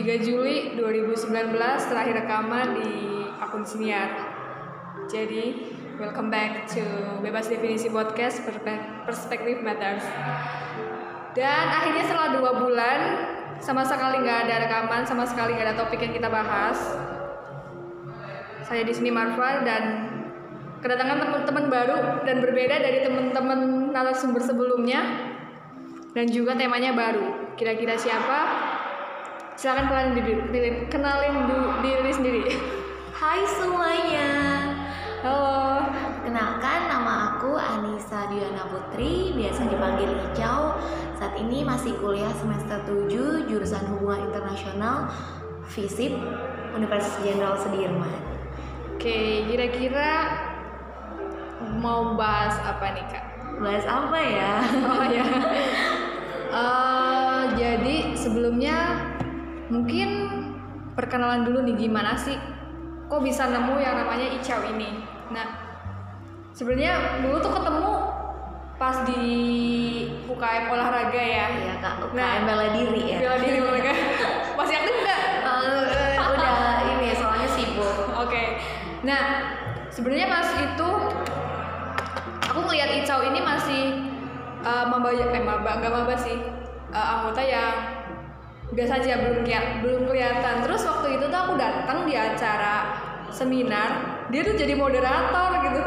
3 Juli 2019 terakhir rekaman di akun Siniar. Jadi, welcome back to Bebas Definisi Podcast Perspektif Matters. Dan akhirnya setelah dua bulan sama sekali nggak ada rekaman, sama sekali nggak ada topik yang kita bahas. Saya di sini Marfa dan kedatangan teman-teman baru dan berbeda dari teman-teman narasumber sebelumnya dan juga temanya baru. Kira-kira siapa? Silakan kenalin diri, diri- kenalin du- diri sendiri. Hai semuanya, Halo. kenalkan nama aku Anissa Diana Putri, biasa dipanggil Icau. Saat ini masih kuliah semester 7 jurusan Hubungan Internasional FISIP Universitas Jenderal Sudirman. Oke, kira-kira mau bahas apa nih kak? Bahas apa ya? Oh ya. Eh, jadi sebelumnya mungkin perkenalan dulu nih gimana sih? Kok bisa nemu yang namanya Icau ini? Nah, sebenarnya dulu tuh ketemu pas di UKM olahraga ya. Iya kak, UKM Nah, bela diri ya. Bela diri olahraga. Masih aktif nggak? Eh, udah ini soalnya sibuk. Oke. Nah, sebenarnya pas itu aku ngelihat Icau ini masih uh, maba eh maba nggak maba sih uh, anggota yang biasa aja belum belum kelihatan. Terus waktu itu tuh aku datang di acara seminar, dia tuh jadi moderator gitu.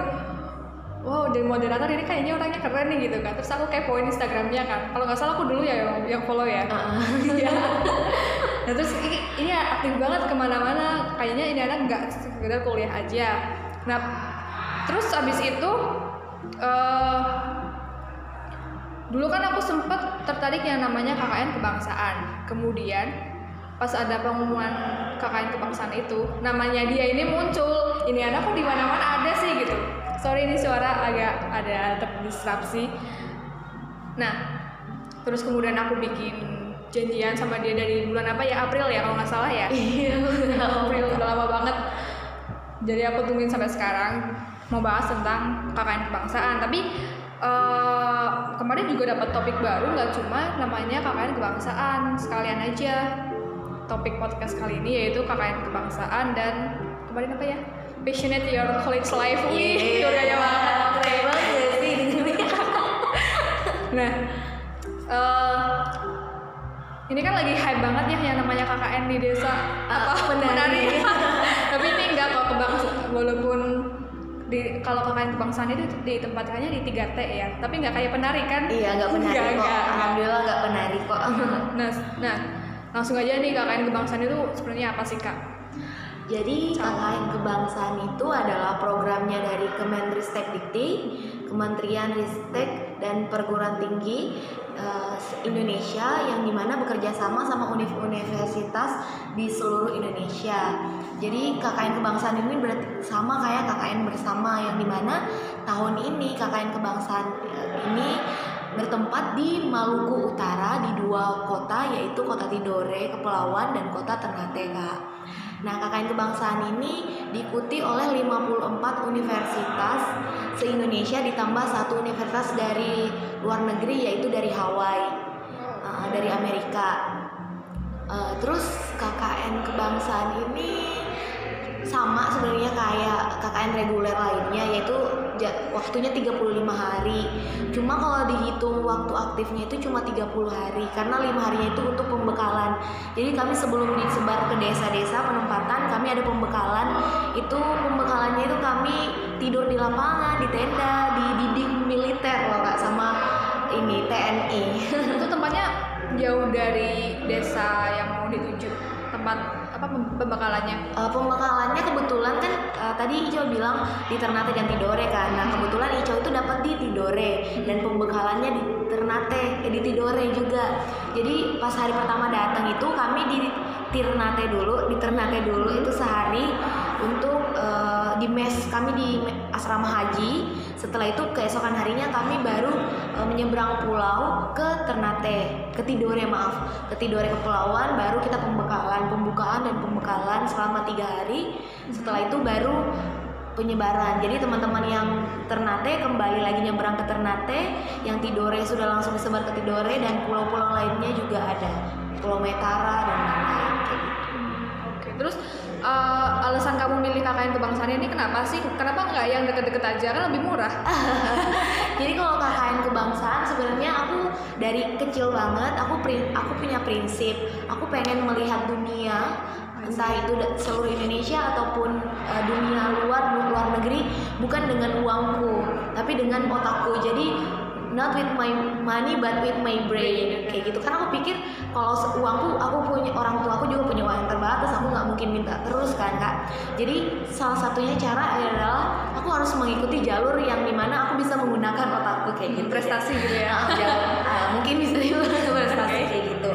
Wow, jadi moderator ini kayaknya orangnya keren nih gitu kan. Terus aku kepoin Instagramnya kan. Kalau nggak salah aku dulu ya yang, yang follow ya. Iya. nah terus ini, ini aktif banget ke mana-mana. Kayaknya ini anak nggak sekedar kuliah aja. Nah terus abis itu eh dulu kan aku sempet tertarik yang namanya KKN kebangsaan. Kemudian pas ada pengumuman KKN kebangsaan itu, namanya dia ini muncul. Ini anak kok di mana-mana ada sih gitu. Sorry ini suara agak ada terdisrupsi. Nah, terus kemudian aku bikin janjian sama dia dari bulan apa ya April ya kalau nggak salah ya Iya, April udah lama banget jadi aku tungguin sampai sekarang mau bahas tentang KKN kebangsaan tapi eh, kemarin juga dapat topik baru nggak cuma namanya KKN kebangsaan. Sekalian aja topik podcast kali ini yaitu KKN kebangsaan dan kemarin apa ya? Passionate your college life. Wih banget. Keren banget? Nah, eh, ini kan lagi hype banget ya yang namanya KKN di desa. Ah, penari. Tapi ini enggak kok kebangsa walaupun di kalau KKN kebangsaan itu ditempatkannya di 3T ya. Tapi nggak kayak penari kan? Iya, nggak penari Nggak, kok. nggak. Alhamdulillah nggak penari kok. Nah, nah langsung aja nih KKN kebangsaan itu sebenarnya apa sih kak? Jadi KKN kebangsaan itu adalah programnya dari Kemenristek Dikti, Kementerian Ristek dan Perguruan Tinggi eh, Indonesia yang di mana bekerja sama sama univ- universitas di seluruh Indonesia. Jadi KKN kebangsaan ini berarti sama kayak KKN bersama yang di mana tahun ini KKN kebangsaan eh, ini bertempat di Maluku Utara di dua kota yaitu Kota Tidore, Kepulauan dan Kota Ternate Kak. Nah, KKN kebangsaan ini diikuti oleh 54 universitas se-Indonesia ditambah satu universitas dari luar negeri yaitu dari Hawaii, uh, dari Amerika. Uh, terus KKN kebangsaan ini sama sebenarnya kayak KKN reguler lainnya yaitu waktunya 35 hari. Cuma kalau dihitung waktu aktifnya itu cuma 30 hari karena lima harinya itu untuk pembekalan. Jadi kami sebelum disebar ke desa-desa penempatan kami ada pembekalan. Itu pembekalannya itu kami tidur di lapangan, di tenda, di didik militer loh Kak sama ini TNI. itu tempatnya jauh dari desa yang mau dituju tempat apa pem- pembekalannya? Eh, pembekalannya kebetulan kan eh, tadi Ico bilang di Ternate dan Tidore kan. Nah kebetulan Ico itu dapat di Tidore dan pembekalannya di Ternate, eh, di Tidore juga. Jadi pas hari pertama datang itu kami di Ternate dulu, di Ternate dulu itu sehari untuk eh, di mes kami di asrama haji. Setelah itu keesokan harinya kami baru eh, menyeberang pulau ke Ternate, ke Tidore maaf, ke Tidore kepulauan. Baru kita pembekalan, pembukaan dan pembekalan selama tiga hari. Setelah itu baru penyebaran. Jadi teman-teman yang Ternate kembali lagi nyebrang ke Ternate, yang Tidore sudah langsung disebar ke Tidore dan pulau-pulau lainnya juga ada. Pulau Metara dan lain-lain kayak gitu. Terus uh, alasan kamu milih KKN kebangsaan ini kenapa sih? Kenapa nggak yang deket-deket aja kan lebih murah? Jadi kalau KKN kebangsaan sebenarnya aku dari kecil banget aku aku punya prinsip aku pengen melihat dunia entah itu seluruh Indonesia ataupun uh, dunia luar luar negeri bukan dengan uangku tapi dengan otakku jadi not with my money but with my brain. Kayak gitu. Karena aku pikir kalau uangku aku punya orang tua aku juga punya uang yang terbatas aku nggak mungkin minta terus kan kak. Jadi salah satunya cara adalah aku harus mengikuti jalur yang di mana aku bisa menggunakan otakku kayak gitu. Prestasi gitu ya. Ah, mungkin bisa dibilang prestasi kayak gitu.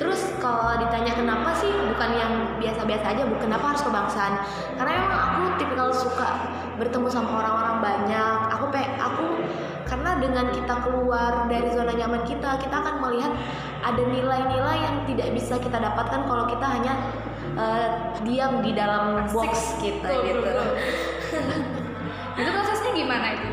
Terus kalau ditanya kenapa sih bukan yang biasa-biasa aja bu kenapa harus kebangsaan? Karena memang aku tipikal suka bertemu sama orang-orang banyak. Aku pe aku karena dengan kita keluar dari zona nyaman kita kita akan melihat ada nilai-nilai yang tidak bisa kita dapatkan kalau kita hanya eh, diam di dalam box kita Betul, gitu betul. itu prosesnya gimana itu?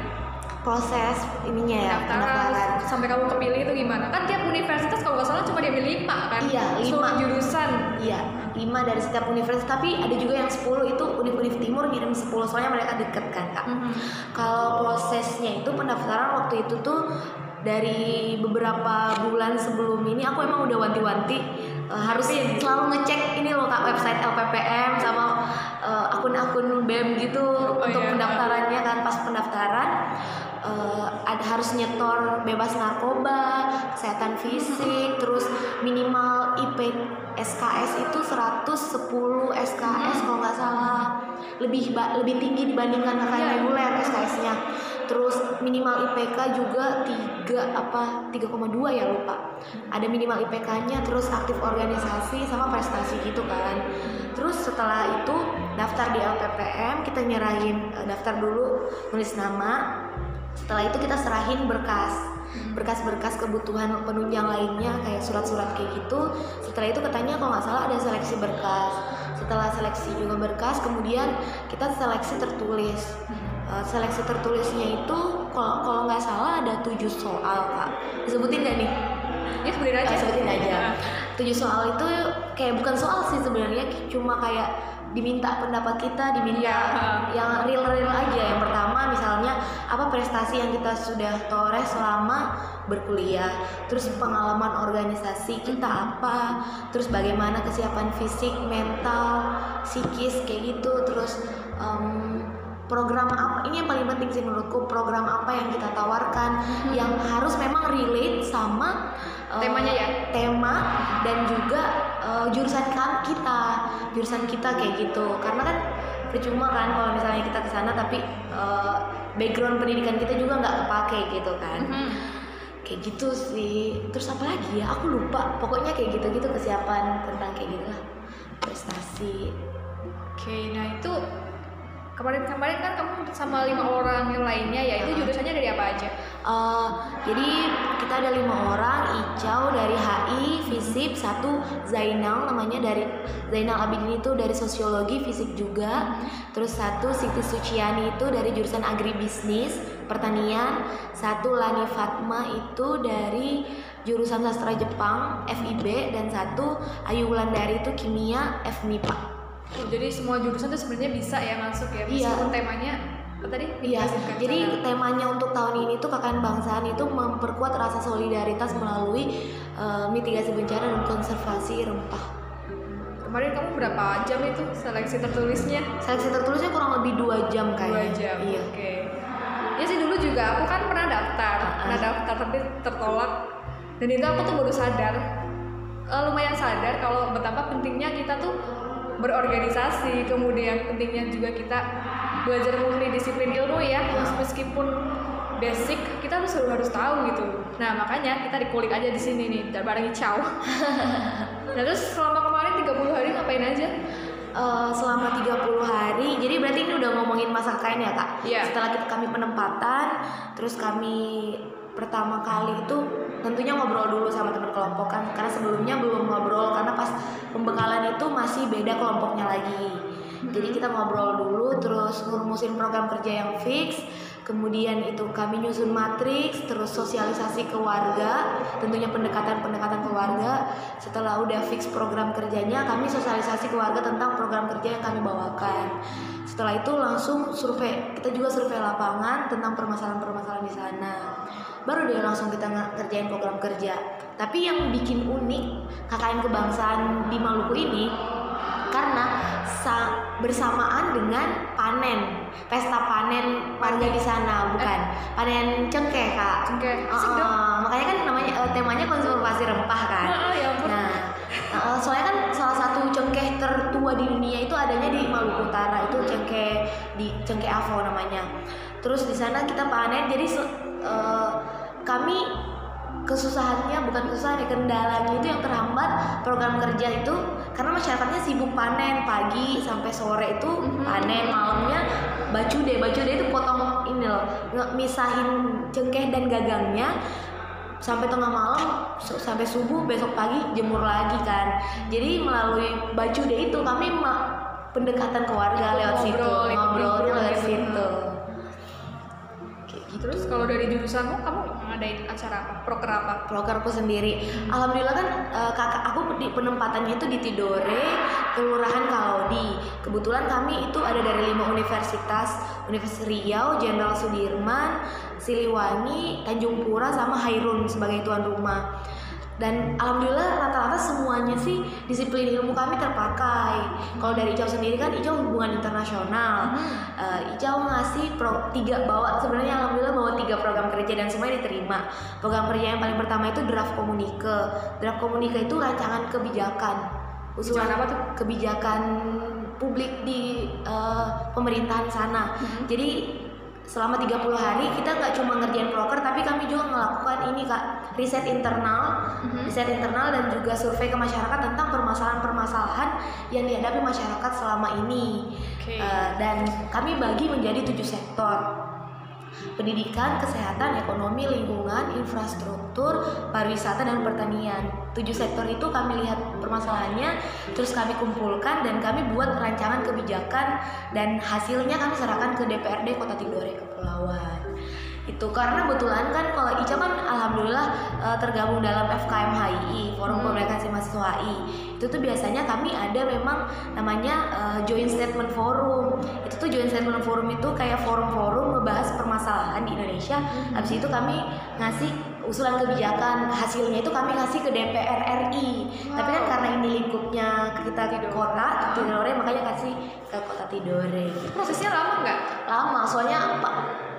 proses ininya ya pendaftaran sampai kamu kepilih itu gimana? Kan tiap universitas kalau nggak salah cuma diambil lima kan? Iya, lima. jurusan. Iya, 5 dari setiap universitas tapi ada juga yang 10 itu univ-univ timur ngirim 10 soalnya mereka deket kan kak. Mhm. Kalau prosesnya itu pendaftaran waktu itu tuh dari beberapa bulan sebelum ini aku emang udah wanti-wanti eh, harus Pin. selalu ngecek ini loh kak website LPPM sama eh, akun-akun BEM gitu untuk iya. pendaftarannya kan pas pendaftaran eh, ada harus nyetor bebas narkoba, kesehatan fisik, terus minimal IP SKS itu 110 SKS kalau nggak salah lebih lebih tinggi dibandingkan KKN Iya. reguler SKS-nya. Terus minimal IPK juga 3 apa 3,2 ya lupa. Ada minimal IPK-nya terus aktif organisasi sama prestasi gitu kan. Terus setelah itu daftar di LPPM, kita nyerahin eh, daftar dulu nulis nama. Setelah itu kita serahin berkas. Berkas-berkas kebutuhan penunjang lainnya kayak surat-surat kayak gitu. Setelah itu katanya kalau nggak salah ada seleksi berkas. Setelah seleksi juga berkas kemudian kita seleksi tertulis. Eh, seleksi tertulisnya itu kalau kalau nggak salah ada tujuh soal kak. Disebutin nggak nih? Ya sebutin aja. Ah, sebutin aja. Tujuh soal itu kayak bukan soal sih sebenarnya cuma kayak diminta pendapat kita diminta Iya. yang real real aja. Yang pertama misalnya apa prestasi yang kita sudah toreh selama berkuliah? Terus pengalaman organisasi kita apa? Terus bagaimana kesiapan fisik mental psikis kayak gitu. Terus em, program apa ini yang paling penting sih menurutku program apa yang kita tawarkan yang harus memang relate sama eh, Temanya ya? tema dan juga eh, jurusan kita jurusan kita kayak gitu. Karena kan percuma kan kalau misalnya kita ke sana tapi eh, background pendidikan kita juga nggak kepake gitu kan. Mhm. kayak gitu sih. Terus apa lagi ya? Aku lupa. Pokoknya kayak gitu gitu kesiapan tentang kayak gitu lah prestasi. Oke, nah itu kemarin-kemarin kan kamu sama lima orang yang lainnya ya itu jurusannya dari apa aja? Eh, jadi kita ada lima orang Icau dari HI Fisip satu Zainal namanya dari Zainal Abidin itu dari sosiologi fisik juga. Terus satu Siti Suciani itu dari jurusan agribisnis pertanian. Satu Lani Fatma itu dari jurusan sastra Jepang FIB dan satu Ayu Wulandari itu kimia FMIPA jadi semua jurusan tuh sebenarnya bisa ya masuk ya Iya. meskipun temanya apa tadi? Iya, jadi temanya untuk tahun ini tuh KKN Bangsaan itu memperkuat rasa solidaritas melalui eh, mitigasi bencana dan konservasi rempah. kemarin kamu berapa jam itu seleksi tertulisnya? Seleksi tertulisnya kurang lebih dua jam Dua kayaknya. jam. Iya. Oke. Ya sih dulu juga aku kan pernah daftar, Ah, pernah ah. daftar tapi tertolak. Dan itu aku tuh baru sadar, eh, lumayan sadar kalau betapa pentingnya kita tuh berorganisasi, kemudian pentingnya juga kita belajar multidisiplin ilmu ya, mes- meskipun basic kita harus harus tahu gitu. Nah makanya kita dikulik aja di sini nih, dan bareng Icau. nah terus selama kemarin 30 hari ngapain aja? Eh, selama 30 hari, jadi berarti ini udah ngomongin masa KKN ya kak? Iya. Setelah kita kami penempatan, terus kami pertama kali itu tentunya ngobrol dulu sama teman kelompok kan karena sebelumnya belum ngobrol karena pas pembekalan itu masih beda kelompoknya lagi. Jadi kita ngobrol dulu terus ngurumusin program kerja yang fix kemudian itu kami nyusun matriks terus sosialisasi ke warga tentunya pendekatan-pendekatan ke warga. Setelah udah fix program kerjanya kami sosialisasi ke warga tentang program kerja yang kami bawakan. Setelah itu langsung survei kita juga survei lapangan tentang permasalahan-permasalahan di sana baru deh langsung kita ngerjain program kerja. Tapi yang bikin unik KKN kebangsaan di Maluku ini karena sa- bersamaan dengan panen. Pesta panen warga di sana bukan? Panen cengkeh kak. Cengkeh. Uh, makanya kan namanya eh, temanya konservasi rempah kan? Ya ampun. nah eh, soalnya kan salah satu cengkeh tertua di dunia itu adanya di Maluku Utara. Itu cengkeh di cengkeh Avo namanya. Terus di sana kita panen jadi eh, kami kesusahannya bukan kesusahan ya kendalanya itu yang terhambat program kerja itu karena masyarakatnya sibuk panen pagi sampai sore itu panen malamnya baju deh baju deh itu potong ini loh misahin cengkeh dan gagangnya sampai tengah malam sampai subuh besok pagi jemur lagi kan. Jadi melalui baju deh itu kami pendekatan ke warga lewat situ Ngobrol, ikut ngobrolnya libur lewat gitu. situ Terus kalau dari jurusanmu kamu ngadain acara apa? Proker apa? prokerku sendiri. Alhamdulillah kan eh, kakak aku di penempatannya itu di Tidore, Kelurahan Kalodi. Kebetulan kami itu ada dari lima universitas, Universitas Riau, Jenderal Sudirman, Siliwangi, Tanjung Pura, sama Hairun sebagai tuan rumah. Dan alhamdulillah rata-rata semuanya sih disiplin ilmu kami terpakai. Kalau dari Icau sendiri kan Icau hubungan internasional. Eh, Icau ngasih pro, tiga bawa sebenarnya alhamdulillah bawa tiga program kerja dan semuanya diterima. Program kerja yang paling pertama itu draft komunike. Draft komunike itu rancangan kebijakan. Usulan apa tuh? Kebijakan publik di eh, pemerintahan sana. Jadi selama 30 hari kita nggak cuma ngerjain proker tapi kami juga melakukan ini kak riset internal riset internal dan juga survei ke masyarakat tentang permasalahan-permasalahan yang dihadapi masyarakat selama ini. Oke. Eh, dan kami bagi menjadi tujuh sektor pendidikan, kesehatan, ekonomi, lingkungan, infrastruktur, pariwisata dan pertanian. Tujuh sektor itu kami lihat permasalahannya, terus kami kumpulkan dan kami buat rancangan kebijakan dan hasilnya kami serahkan ke DPRD Kota Tidore Kepulauan. Itu karena kebetulan kan kalau Ica kan alhamdulillah eh, tergabung dalam FKM HII, Forum Hmm. Komunikasi Mahasiswa HI. Itu tuh biasanya kami ada memang namanya eh, Joint Statement Forum. Itu tuh Joint Statement Forum itu kayak forum-forum ngebahas permasalahan di Indonesia. Habis itu kami ngasih usulan kebijakan, hasilnya itu kami kasih ke DPR RI. Tapi kan Wow. karena ini lingkupnya kita di kota Tidore makanya kasih ke kota Tidore. Prosesnya lama nggak? Lama, soalnya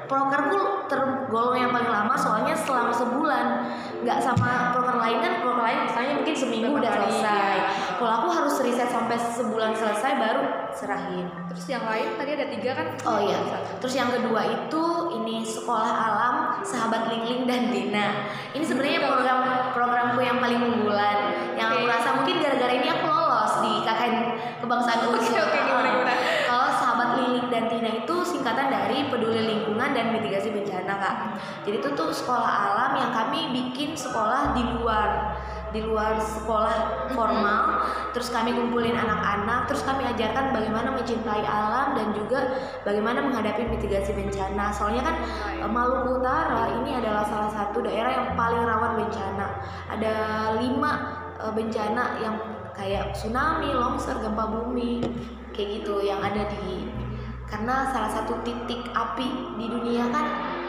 prokerku tergolong yang paling lama soalnya selama sebulan nggak sama proker lain kan proker lain misalnya mungkin seminggu udah selesai ya. kalau aku harus riset sampai sebulan selesai baru serahin Terus yang lain tadi ada tiga kan? Oh iya, terus yang kedua itu ini sekolah alam sahabat Lingling dan Dina. Ini sebenarnya program programku yang paling unggulan. Yang aku Oke. rasa mungkin gara-gara ini aku lolos di KKN kebangsaan Oke, oke, gimana, gimana? Dan Dina itu singkatan dari peduli lingkungan dan mitigasi bencana kak. Jadi itu tuh sekolah alam yang kami bikin sekolah di luar di luar sekolah formal. Terus kami kumpulin anak-anak terus kami ajarkan bagaimana mencintai alam dan juga bagaimana menghadapi mitigasi bencana. Soalnya kan eh, Maluku Utara ini adalah salah satu daerah yang paling rawan bencana. Ada lima eh, bencana yang kayak tsunami, longsor, gempa bumi kayak gitu yang ada di karena salah satu titik api di dunia kan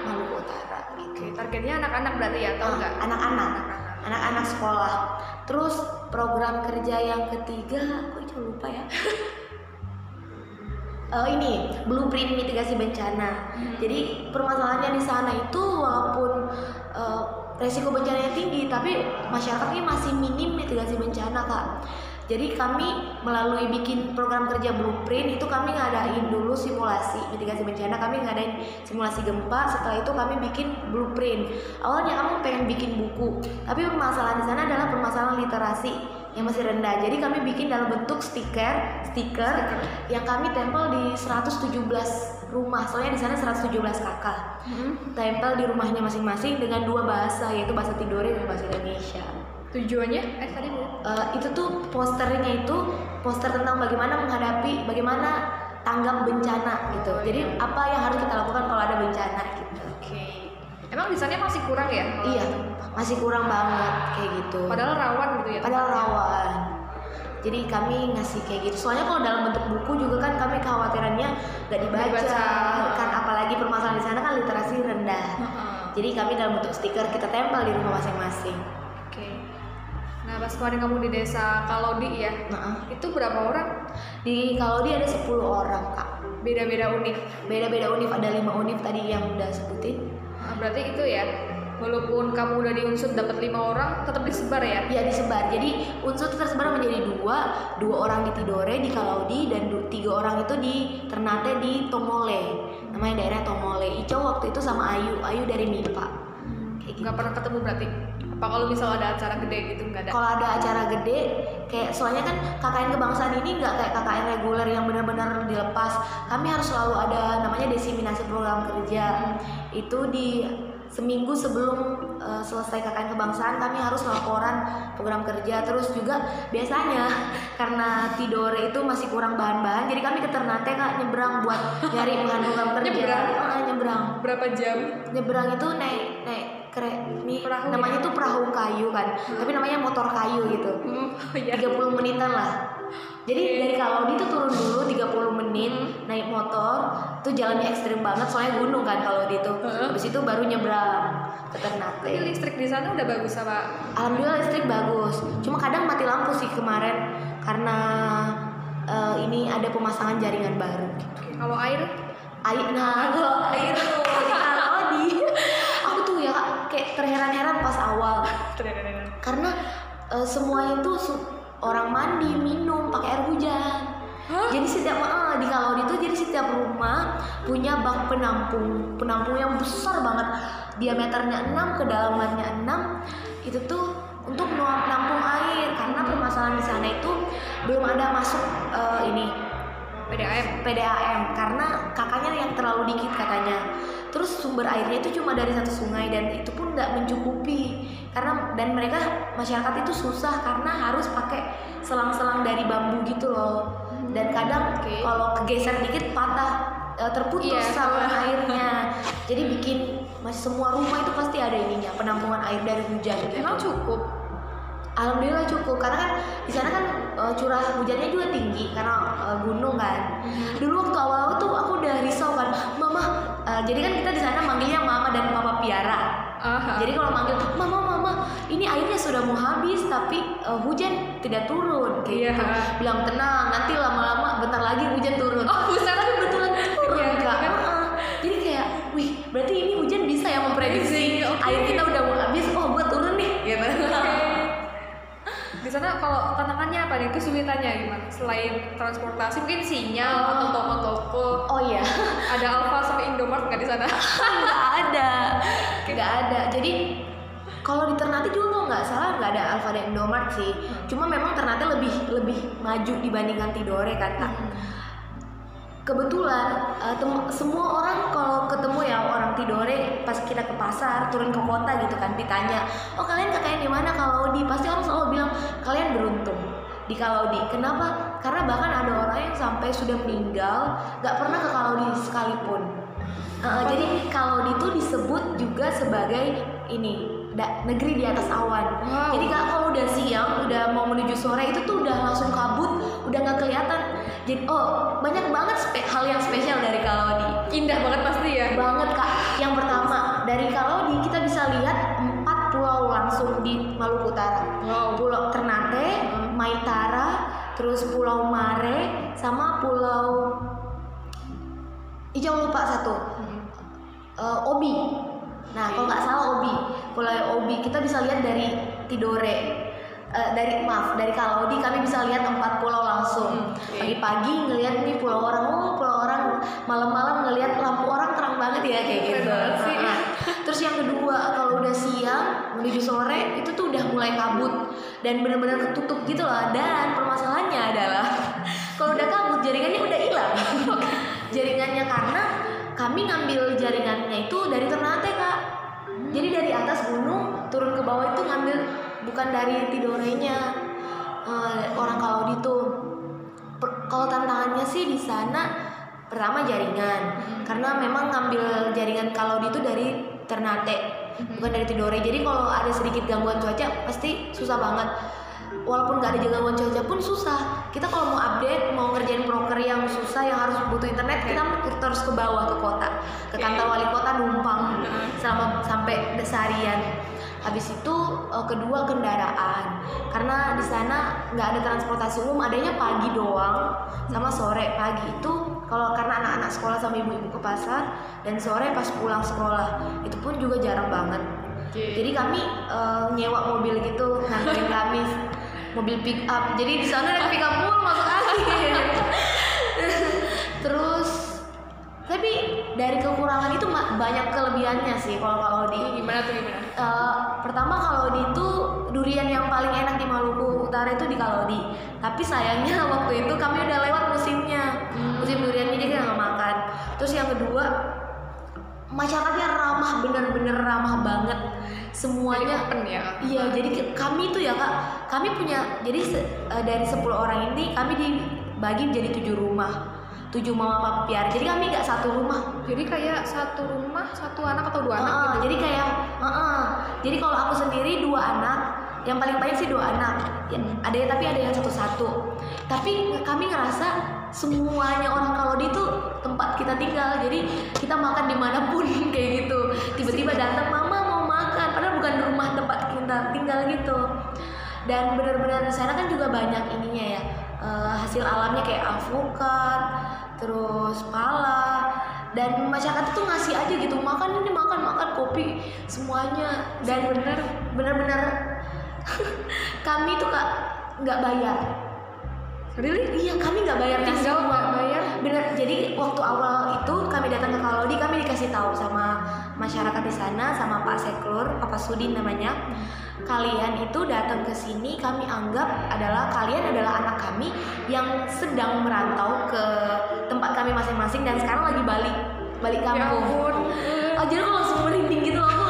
Maluku Utara gitu. Oke, targetnya anak-anak berarti ya, tahu Ah, nggak? anak-anak. Anak-anak. Sekolah. Terus program kerja yang ketiga aku coba lupa ya? Eh, ini blueprint mitigasi bencana. Jadi permasalahannya di sana itu walaupun eh, resiko bencananya tinggi tapi masyarakatnya masih minim mitigasi bencana kak jadi kami melalui bikin program kerja blueprint itu kami ngadain dulu simulasi mitigasi bencana kami ngadain simulasi gempa. Setelah itu kami bikin blueprint. Awalnya kamu pengen bikin buku tapi permasalahan di sana adalah permasalahan literasi yang masih rendah. Jadi kami bikin dalam bentuk stiker stiker yang kami tempel di 117 rumah. Soalnya di sana 117 kakak. Tempel di rumahnya masing-masing dengan dua bahasa yaitu bahasa Tidore dan bahasa Indonesia Tujuannya? Eh tadi belum. Eh, itu tuh posternya itu poster tentang bagaimana menghadapi bagaimana tanggap bencana gitu. Jadi apa yang harus kita lakukan kalau ada bencana gitu. Oke. Emang di sana masih kurang ya? Iya, masih kurang banget kayak gitu. Padahal rawan gitu ya. Padahal rawan. Jadi kami ngasih kayak gitu. Soalnya kalau dalam bentuk buku juga kan kami kekhawatirannya nggak dibaca. Dibaca. Kan apalagi permasalahan di sana kan literasi rendah. Heeh. Jadi kami dalam bentuk stiker kita tempel di rumah masing-masing. Nah, pas kemarin kamu di desa Kalodi ya, Nah, itu berapa orang? di kalau dia ada 10 orang kak. Beda-beda univ. Beda-beda univ ada lima univ tadi yang udah sebutin. Nah, berarti itu ya, walaupun kamu udah di unsur dapat lima orang, tetap disebar ya? Ya disebar. Jadi unsur tersebar menjadi dua, dua orang di Tidore di Kalaudi dan tiga orang itu di Ternate di Tomole. Namanya daerah Tomole. Ico waktu itu sama Ayu, Ayu dari MIPA. Kayak gitu. Nggak pernah ketemu berarti? Apa kalau misal ada acara gede gitu nggak ada? Kalau ada acara gede, kayak soalnya kan KKN kebangsaan ini nggak kayak KKN reguler yang benar-benar dilepas. Kami harus selalu ada namanya desiminasi program kerja. Itu di seminggu sebelum eh, selesai KKN kebangsaan kami harus laporan program kerja. Terus juga biasanya karena Tidore itu masih kurang bahan-bahan, jadi kami ke Ternate kak nyebrang buat nyari bahan program kerja. Nyebrang? Nyebrang. Berapa jam? Nyebrang itu naik naik kere ini Perahu namanya ya? tuh perahu kayu kan tapi namanya motor kayu gitu Hmm, oh iya. 30 menitan lah jadi Oke. dari Kalodi tuh turun dulu 30 menit naik motor tuh jalannya ekstrim banget soalnya gunung kan Kalodi tuh Heeh. habis itu baru nyebrang ke Tapi Ternate listrik di sana udah bagus apa? alhamdulillah listrik bagus cuma kadang mati lampu sih kemarin karena eh, ini ada pemasangan jaringan baru Oke, Kalau air? air nah kalau air tuh di Kalodi aku tuh ya Kak, kayak terheran-heran pas awal. Karena eh, semuanya tuh orang mandi minum pakai air hujan. Hah? jadi setiap eh, di kalau itu jadi setiap rumah punya bak penampung penampung yang besar banget. Diameternya 6 kedalamannya 6 itu tuh untuk nuang- nampung air. Karena permasalahan di sana itu belum ada masuk eh, ini PDAM. PDAM karena kakaknya yang terlalu dikit katanya. Terus sumber airnya itu cuma dari satu sungai dan itu pun nggak mencukupi karena dan mereka masyarakat itu susah karena harus pakai selang-selang dari bambu gitu loh. Dan kadang Oke. kalau kegeser dikit patah eh, terputus Iya, saluran airnya. Jadi bikin mas semua rumah itu pasti ada ininya penampungan air dari hujan. gitu. Emang cukup? Alhamdulillah cukup karena kan di sana kan eh, curah hujannya juga tinggi karena eh, gunung kan. Dulu waktu awal-awal tuh aku udah risau kan, mama. eh, jadi kan kita di sana manggilnya mama dan papa piara. Aha. Jadi kalau manggil mama mama, ini airnya sudah mau habis tapi eh, hujan tidak turun. Kayak gitu. Bilang tenang, nanti lama-lama bentar lagi hujan turun. Oh, buset. tapi betulan turun Iya, kak. kan? Heeh. Jadi kayak, wih, berarti ini hujan bisa ya memprediksi Oke. air kita udah Di sana kalau tantangannya apa nih? Kesulitannya gimana? Selain transportasi, mungkin sinyal Oh. atau toko-toko. Oh iya. Ada Alfa sama Indomart nggak di sana? nggak ada nggak ada jadi kalau di Ternate juga kalau nggak salah nggak ada Alfa dan Indomart sih cuma memang Ternate lebih lebih maju dibandingkan Tidore kan kak kebetulan tem- semua orang kalau ketemu ya orang Tidore pas kita ke pasar turun ke kota gitu kan ditanya oh kalian kakaknya di mana? Kalau di pasti orang selalu bilang kalian beruntung. Di Kalaudi kenapa? Karena bahkan ada orang yang sampai sudah meninggal nggak pernah ke Kalaudi sekalipun. Uh, jadi Kalaudi itu disebut juga sebagai ini da- negeri di atas awan. Wow. Jadi kak kalau udah siang, udah mau menuju sore itu tuh udah langsung kabut, udah nggak kelihatan. Jadi oh banyak banget spe- hal yang spesial dari Kalaudi. Indah banget pasti ya. Banget kak. Yang pertama dari Kalaudi kita bisa lihat empat pulau langsung di Maluku Utara. Wow. Pulau Ternate, Maitara, terus Pulau Mare, sama Pulau Ijau lupa satu. Eh, Obi. Nah, kalau nggak salah Obi, Pulau Obi kita bisa lihat dari Tidore. Eh, dari maaf dari Kalaudi kami bisa lihat empat pulau langsung. Hmm. Pagi-pagi ngelihat nih pulau orang, oh pulau orang. Malam-malam ngelihat lampu orang terang banget ya kayak gitu. Nah, Terus yang kedua kalau udah siang menuju sore itu tuh udah mulai kabut dan benar-benar ketutup gitu lah. Dan permasalahannya adalah kalau udah kabut jaringannya udah hilang. jaringannya karena kami ngambil jaringannya itu dari Ternate kak. Jadi dari atas gunung turun ke bawah itu ngambil bukan dari Tidorenya eh, orang kalau itu. Per- Kalau tantangannya sih di sana pertama jaringan. Karena memang ngambil jaringan kalau itu dari Ternate bukan dari Tidore. Jadi kalau ada sedikit gangguan cuaca pasti susah banget walaupun nggak ada gangguan cuaca pun susah. Kita kalau mau update mau ngerjain proker yang susah yang harus butuh internet kita terus ke bawah ke kota. Ke kantor wali kota numpang. Selama sampai seharian. Habis itu eh, kedua kendaraan. Karena di sana nggak ada transportasi umum adanya pagi doang sama sore. Pagi itu kalau karena anak-anak sekolah sama ibu-ibu ke pasar dan sore pas pulang sekolah itu pun juga jarang banget. Jadi kami eh, nyewa mobil gitu nganterin kami mobil pick up. Jadi di sana ada pick up mulu masuk angin. Terus tapi dari kekurangan itu banyak kelebihannya sih kalau kalau di gimana tuh gimana? Eh, pertama Kalodi itu durian yang paling enak di Maluku Utara itu di Kalodi. Tapi sayangnya waktu itu kami udah lewat musimnya, musim duriannya jadi kita nggak makan. Terus yang kedua masyarakatnya ramah, bener-bener ramah banget. Semuanya open ya Iya, jadi kami tuh ya kak, kami punya jadi se- eh, dari 10 orang ini kami dibagi menjadi tujuh rumah, tujuh mama papa piara. Jadi kami nggak satu rumah, jadi kayak satu rumah satu anak atau dua anak Heeh, gitu jadi kayak heeh. jadi kalau aku sendiri dua anak yang paling banyak sih dua anak ya, ada tapi ada yang satu-satu tapi kami ngerasa semuanya orang kalau di itu tempat kita tinggal. Jadi kita makan di mana pun kayak gitu. Tiba-tiba datang mama mau makan. Padahal bukan rumah tempat kita tinggal gitu. Dan benar-benar di sana kan juga banyak ininya ya eh, hasil alamnya kayak alpukat terus pala. Dan masyarakat itu ngasih aja gitu makan ini makan makan kopi semuanya. Dan bener bener-bener kami tuh kak nggak bayar really? Iya kami nggak bayar tinggal uang. nggak bayar? Bener jadi waktu awal itu kami datang ke Kalodi kami dikasih tahu sama masyarakat di sana sama Pak Seklur Pak Sudin namanya. Kalian itu datang ke sini kami anggap adalah kalian adalah anak kami yang sedang merantau ke tempat kami masing-masing dan sekarang lagi balik balik ya kampung. ampun. Oh, jadi aku langsung merinding gitu aku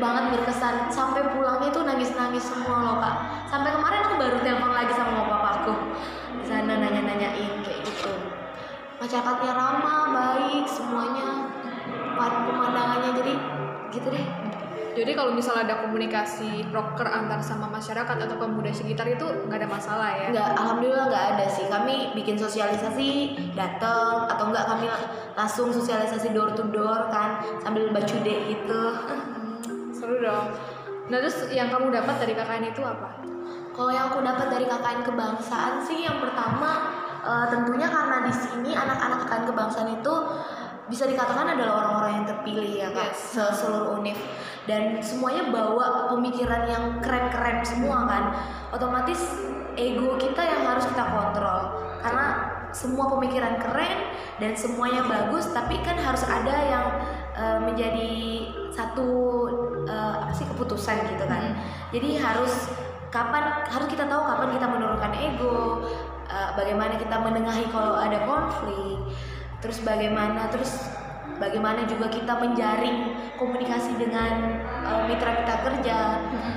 banget berkesan. Sampai pulangnya tuh nangis nangis semua loh kak. Sampai kemarin aku baru telepon lagi sama papaku di sana nanya nanyain kayak gitu. Masyarakatnya ramah baik semuanya. Pemandangannya jadi gitu deh. Jadi kalau misalnya ada komunikasi broker antar sama masyarakat atau pemuda sekitar itu nggak ada masalah ya? Nggak, alhamdulillah nggak ada sih. Kami bikin sosialisasi, datang atau enggak kami langsung sosialisasi door to door kan sambil bacude gitu. Seru dong. Nah terus yang kamu dapat dari KKN itu apa? Kalau yang aku dapat dari KKN kebangsaan sih yang pertama eh, tentunya karena di sini anak-anak KKN kebangsaan itu bisa dikatakan adalah orang-orang yang terpilih ya kak Yes. se- seluruh univ. Dan semuanya bawa pemikiran yang keren-keren semua kan. Otomatis ego kita yang harus kita kontrol. Karena semua pemikiran keren dan semuanya bagus tapi kan harus ada yang eh, menjadi satu eh, apa sih keputusan gitu kan. Jadi harus kapan harus kita tahu kapan kita menurunkan ego eh, bagaimana kita menengahi kalau ada konflik terus bagaimana terus bagaimana juga kita menjaring komunikasi dengan eh, mitra kita kerja.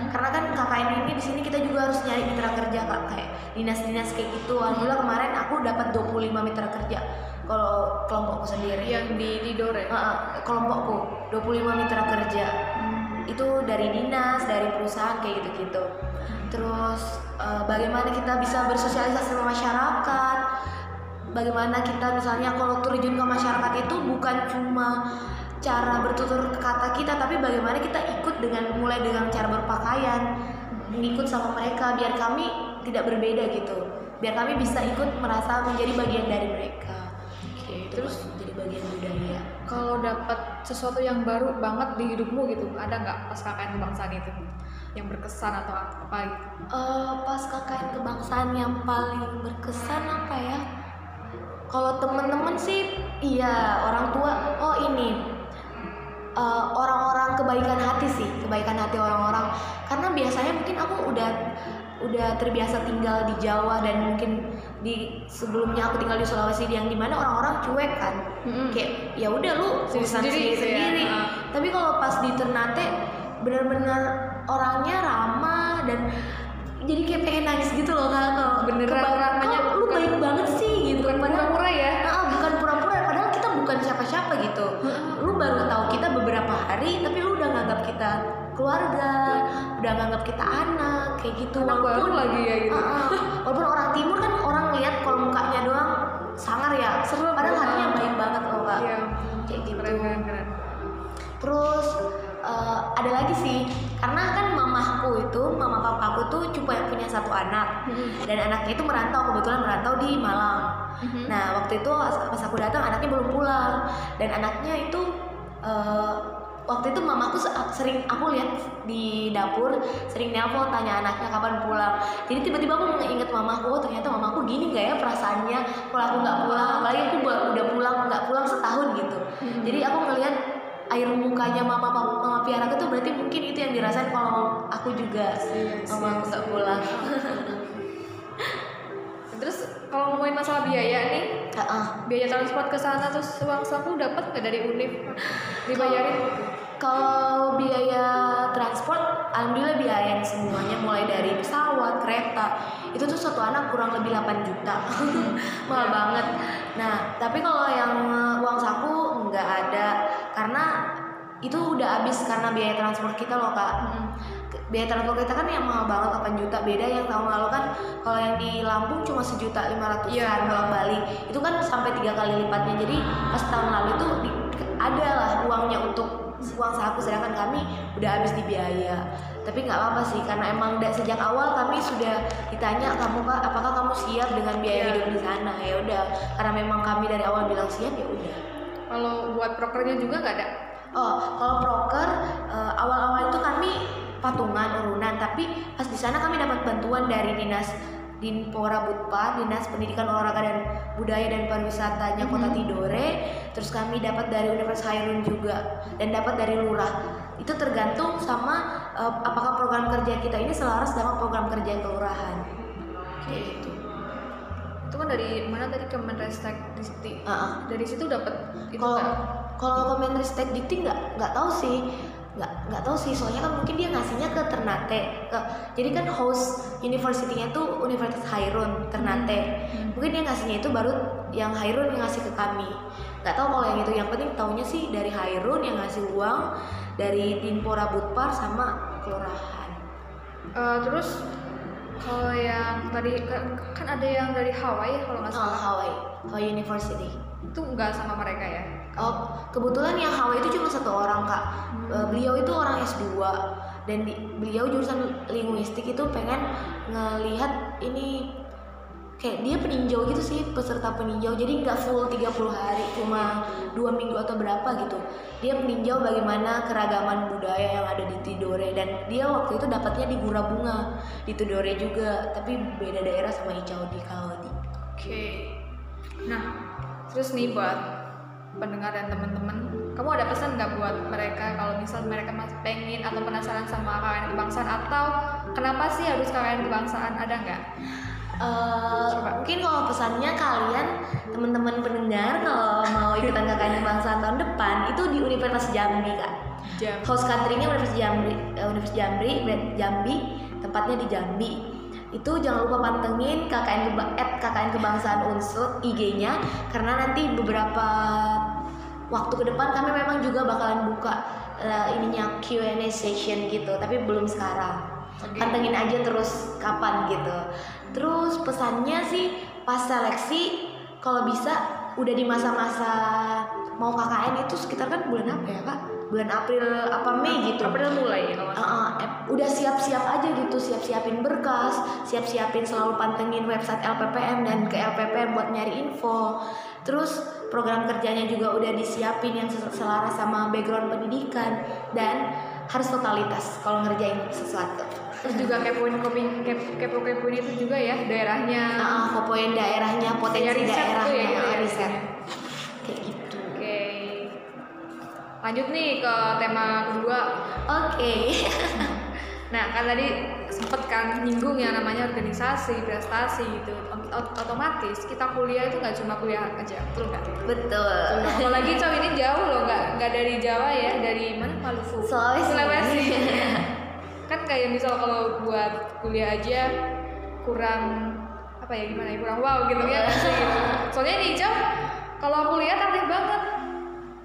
Karena kan KKN ini di sini kita juga harus nyari mitra kerja kak. Kayak dinas-dinas kayak gitu. Alhamdulillah kemarin aku dapat 25 mitra kerja kalau kelompokku sendiri. Yang di di Dore? Heeh, kelompokku 25 mitra kerja. Itu dari dinas dari perusahaan kayak gitu-gitu. Terus eh, bagaimana kita bisa bersosialisasi sama masyarakat? Bagaimana kita misalnya kalau terjun ke masyarakat itu bukan cuma cara bertutur kata kita tapi bagaimana kita ikut dengan mulai dengan cara berpakaian ngikut sama mereka biar kami tidak berbeda gitu. Biar kami bisa ikut merasa menjadi bagian dari mereka terus jadi bagian budaya kalau dapat sesuatu yang baru banget di hidupmu gitu ada nggak pas KKN kebangsaan itu yang berkesan atau apa gitu Eh, pas KKN kebangsaan yang paling berkesan apa ya? Kalau temen-temen sih, iya orang tua. Oh ini eh, orang-orang kebaikan hati sih, kebaikan hati orang-orang. Karena biasanya mungkin aku udah udah terbiasa tinggal di Jawa dan mungkin di sebelumnya aku tinggal di Sulawesi yang di mana orang-orang cuek kan. Mm-mm. kayak ya udah lu urusan sendiri sendiri gitu ya. sendiri Ah. tapi kalau pas di Ternate benar-benar orangnya ramah dan jadi kayak pengen nangis gitu loh kak kalau Beneran ramahnya lu baik banget sih? gitu. bukan padahal pura-pura ya? Ah, bukan pura-pura. Padahal kita bukan siapa-siapa gitu. Lu baru tahu kita beberapa hari tapi lu udah nganggap kita keluarga udah nganggap kita anak kayak gitu Anak baru lagi ya gitu. Ah. walaupun orang timur kan orang lihat kalau mukanya doang sangar ya Serem padahal hatinya baik banget loh kak Iya. kayak gitu Keren keren keren. terus eh, ada lagi sih karena kan mamahku itu mama papaku tuh cuma punya satu anak Mm-mm. dan anaknya itu merantau kebetulan merantau di Malang Mhm. Nah waktu itu pas aku datang anaknya belum pulang dan anaknya itu eh, waktu itu mamaku se- sering aku lihat di dapur sering nelpon tanya anaknya kapan pulang. Jadi tiba-tiba aku inget mamaku oh ternyata mamaku gini nggak ya perasaannya kalau aku nggak pulang apalagi aku udah pulang nggak pulang setahun gitu. Hmm. Jadi aku ngelihat air mukanya mama mama, mama piaraku tuh berarti mungkin itu yang dirasain kalau aku juga Iya, mama aku nggak pulang. Terus kalau ngomongin masalah biaya nih, Heeh. biaya transport ke sana terus uang saku dapat nggak dari Unif? Dibayarin? Kalau biaya transport, alhamdulillah biayain semuanya mulai dari pesawat, kereta. Itu tuh satu anak kurang lebih 8 juta. Mahal banget. Nah, tapi kalau yang eh, uang saku nggak ada karena itu udah habis karena biaya transport kita loh, Kak. Biaya transport kita kan yang mahal banget 8 juta. Beda yang tahun lalu kan kalau yang di Lampung cuma sejuta lima ratus Iya. bolak balik. Itu kan sampai tiga kali lipatnya. Jadi pas tahun lalu itu di- ada lah uangnya untuk uang saku sedangkan kami udah habis di biaya tapi nggak apa-apa sih karena emang da- sejak awal kami sudah ditanya kamu kak apakah kamu siap dengan biaya Iya. hidup di sana ya udah karena memang kami dari awal bilang siap ya udah Kalau buat prokernya juga nggak ada? oh kalau proker eh, awal-awal itu kami patungan urunan tapi pas di sana kami dapat bantuan dari dinas Dinpora Butpa, Dinas Pendidikan Olahraga dan Budaya dan Pariwisatanya Kota Mhm. Tidore. Terus kami dapat dari Universitas Hairun juga dan dapat dari lurah. Itu tergantung sama eh, apakah program kerja kita ini selaras dengan program kerja kelurahan. Kayak gitu. Itu kan dari mana tadi Kemenristek Dikti? Ah, ah. Dari situ dapat itu Kalau nggak? kalau Kemenristek Dikti nggak nggak tahu sih nggak nggak tahu sih. Soalnya kan mungkin dia ngasihnya ke Ternate ke jadi kan host universitinya tuh Universitas Hairun Ternate. Hmm. mungkin dia ngasihnya itu baru yang Hairun yang ngasih ke kami. Nggak tahu kalau yang itu. Yang penting taunya sih dari Hairun yang ngasih uang dari Dinpora Butpar sama kelurahan. Eh, terus kalau yang tadi kan, ada yang dari Hawaii kalau nggak oh, salah. Hawaii. Hawaii University itu nggak sama mereka ya? Oh, kebetulan yang Hawaii itu cuma satu orang kak. Eh, beliau itu orang S2 dan di- beliau jurusan linguistik itu pengen ngelihat ini kayak dia peninjau gitu sih peserta peninjau. Jadi nggak full 30 hari cuma dua minggu atau berapa gitu. Dia peninjau bagaimana keragaman budaya yang ada di Tidore. Dan dia waktu itu dapatnya di Gura Bunga di Tidore juga. Tapi beda daerah sama Icau di Kaodi Oke. Nah, terus nih buat pendengar dan teman-teman, kamu ada pesan nggak buat mereka kalau misal mereka masih pengen atau penasaran sama KKN kebangsaan atau kenapa sih harus KKN kebangsaan ada nggak? Coba. mungkin kalau pesannya kalian teman-teman pendengar kalau mau ikutan KKN kebangsaan tahun depan itu di Universitas Jambi kak Jam. host country-nya Universitas Jambi eh, Universitas Jambi Jambi tempatnya di Jambi itu jangan lupa pantengin KKN keba at KKN kebangsaan unsur IG-nya karena nanti beberapa waktu ke depan kami memang juga bakalan buka eh, ininya Q&A session gitu tapi belum sekarang. Oke. pantengin aja terus kapan gitu. Terus pesannya sih pas seleksi kalau bisa udah di masa-masa mau KKN itu sekitar kan bulan apa ya kak bulan April apa Mei gitu. April mulai ya Uh, uh, udah siap-siap aja gitu siap-siapin berkas siap-siapin selalu pantengin website LPPM dan ke LPPM buat nyari info. Terus program kerjanya juga udah disiapin yang selaras sama background pendidikan dan harus totalitas kalau ngerjain sesuatu. Terus juga kepoin kepoin kepo kepoin itu juga ya daerahnya. uh, popoin daerahnya potensi riset tuh daerahnya ya, ya, riset. ya. Lanjut nih ke tema kedua. oke Nah, kan tadi sempet kan nyinggung yang namanya organisasi, prestasi gitu. Ot- ot- Otomatis kita kuliah itu nggak cuma kuliah aja, betul nggak? betul Apalagi cowok ini jauh loh, nggak nggak dari Jawa ya, dari mana Maluku? Sulawesi. kan kayak misal kalau buat kuliah aja kurang apa ya gimana ya kurang wow gitu ya. Soalnya di Ical kalau aku lihat aktif banget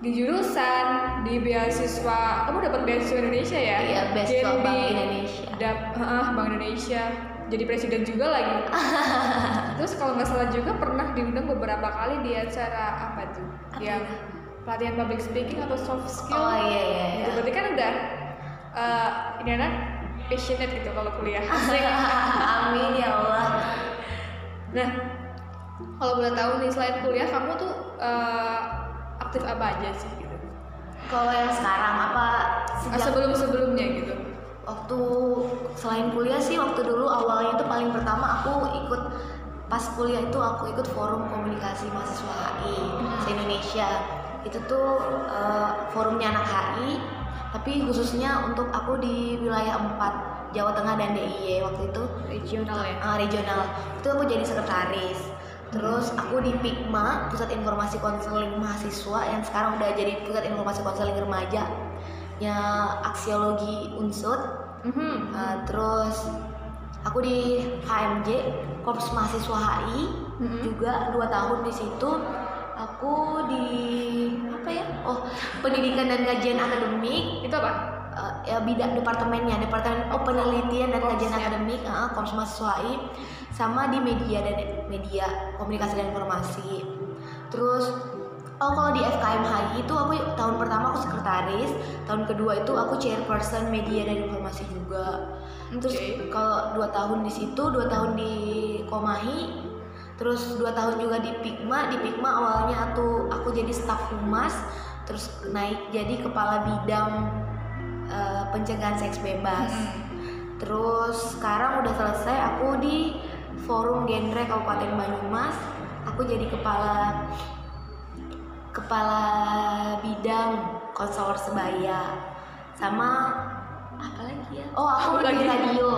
di jurusan, di beasiswa, kamu dapat beasiswa Indonesia ya? Iya, beasiswa Jadi Bank Indonesia. Dap, Heeh, Bank Indonesia. Jadi presiden juga lagi. Terus kalau nggak salah juga pernah diundang beberapa kali di acara apa tuh? Yang pelatihan public speaking atau soft skill. oh iya iya, iya. berarti kan udah eh, ini anak passionate gitu kalau kuliah. Amin ya Allah nah, kalau boleh tahu nih selain kuliah kamu tuh eh, aktif apa aja sih gitu? kalau yang sekarang apa Eh, sejak Sebelum-sebelumnya gitu. waktu selain kuliah sih waktu dulu awalnya itu paling pertama aku ikut pas kuliah itu aku ikut forum komunikasi mahasiswa HI se Indonesia itu tuh eh, forumnya anak HI tapi khususnya untuk aku di wilayah 4 Jawa Tengah dan DIY waktu itu Regional ya. ah, regional itu aku jadi sekretaris terus aku di Pikma pusat informasi konseling mahasiswa yang sekarang udah jadi pusat informasi konseling remaja ya aksiologi unsut Mhm. Uh, terus aku di KMJ Korps Mahasiswa HI Mhm. juga dua tahun di situ aku di apa ya oh pendidikan dan kajian akademik Itu apa? Uh, ya bidang departemennya. Departemen oh, penelitian dan kajian akademik uh, Korps Mahasiswa sama di media dan media komunikasi dan informasi. Terus oh kalau di FKM HI itu aku tahun pertama aku sekretaris tahun kedua itu aku chairperson media dan informasi juga. Terus kalau dua tahun di situ dua tahun di Komahi terus dua tahun juga di Pikma. Di Pikma awalnya aku aku jadi staf humas terus naik jadi kepala bidang eh, pencegahan seks bebas. Mhm. terus sekarang udah selesai aku di forum genre Kabupaten Banyumas. Aku jadi kepala kepala bidang konselor sebaya. Sama apa lagi ya? Oh aku Apa di lagi? radio.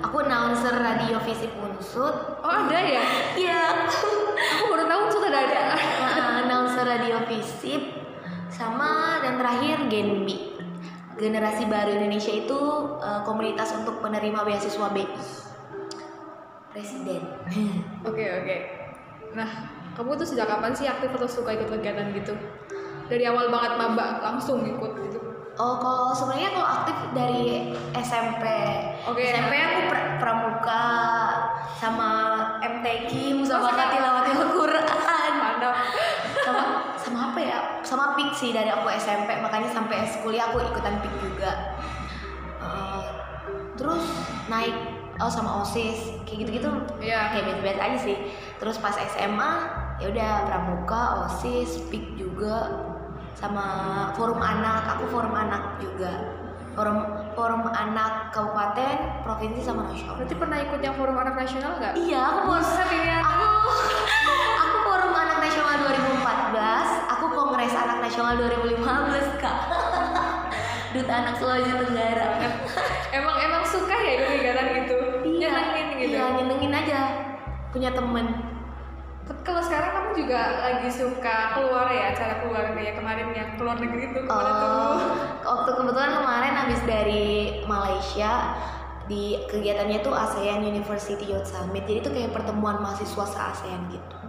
Aku announcer radio visip unsut Oh ada ya? iya. Aku baru tahu sudah ada. Nah, announcer radio visip. Sama dan terakhir Genbi generasi baru Indonesia itu eh, komunitas untuk penerima beasiswa BI presiden Oke oke. Nah, kamu tuh sejak kapan sih aktif atau suka ikut kegiatan gitu? Dari awal banget maba langsung ikut gitu. oh kalau sebenarnya kalau aktif dari SMP Oke. SMP aku pra- pramuka sama MTQ kan? tilawatil Quran Mantap. sama sama apa ya? Sama PIK sih dari aku SMP makanya sampai S kuliah aku ikutan PIK juga. Eh, terus naik oh sama osis kayak gitu gitu Iya. kayak biasa-biasa aja sih. Terus pas SMA ya udah pramuka osis PIK juga sama forum anak. Aku forum anak juga. Forum forum anak kabupaten provinsi sama nasional. Berarti pernah ikut yang forum anak nasional nggak? iya aku forum ya. aku aku forum anak nasional 2014 aku kongres anak nasional 2015 kak. Duta anak Sulawesi Tenggara. Emang emang suka ya kegiatan gitu? Nyenengin gitu. iya nyenengin aja. Punya temen. Kalau sekarang kamu juga lagi suka keluar ya, cara keluar kayak kemarin yang keluar negeri tuh ke mana tuh? Oh, waktu kebetulan kemarin habis dari Malaysia di kegiatannya tuh ASEAN University Youth Summit. Jadi itu kayak pertemuan mahasiswa se ASEAN gitu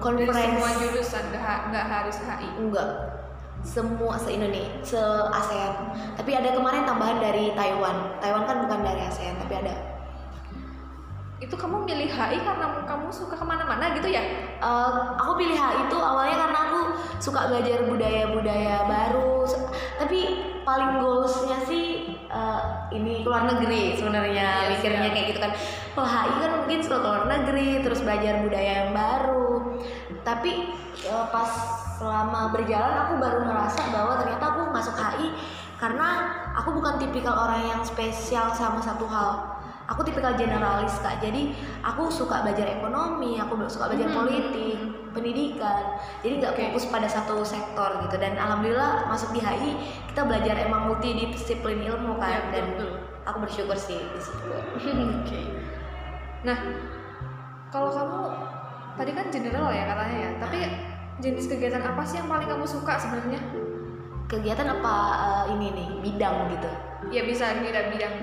Dari conference semua jurusan, nggak ha- nggak harus HI. enggak. Semua se Indonesia se ASEAN. Tapi ada kemarin tambahan dari Taiwan. Taiwan kan bukan dari ASEAN tapi ada. Itu kamu milih HI karena kamu suka ke mana-mana gitu ya? Eh, aku pilih hal itu awalnya karena aku suka belajar budaya-budaya baru. Tapi paling goalsnya sih eh, ini keluar negeri sebenarnya Iya, mikirnya siap. kayak gitu kan. Wah HI kan mungkin suka keluar negeri terus belajar budaya yang baru. Tapi eh, pas selama berjalan aku baru merasa bahwa ternyata aku masuk HI karena aku bukan tipikal orang yang spesial sama satu hal aku tipikal generalis kak jadi aku suka belajar ekonomi aku suka belajar Hmm. politik pendidikan jadi nggak Oke. fokus pada satu sektor gitu dan alhamdulillah masuk di HI kita belajar emang multidisiplin ilmu kan Ya, dan betul. aku bersyukur sih di situ Oke. Nah, kalau kamu tadi kan general ya katanya ya, tapi jenis kegiatan apa sih yang paling kamu suka sebenarnya? kegiatan apa eh, ini nih bidang gitu Ya bisa bidang bidang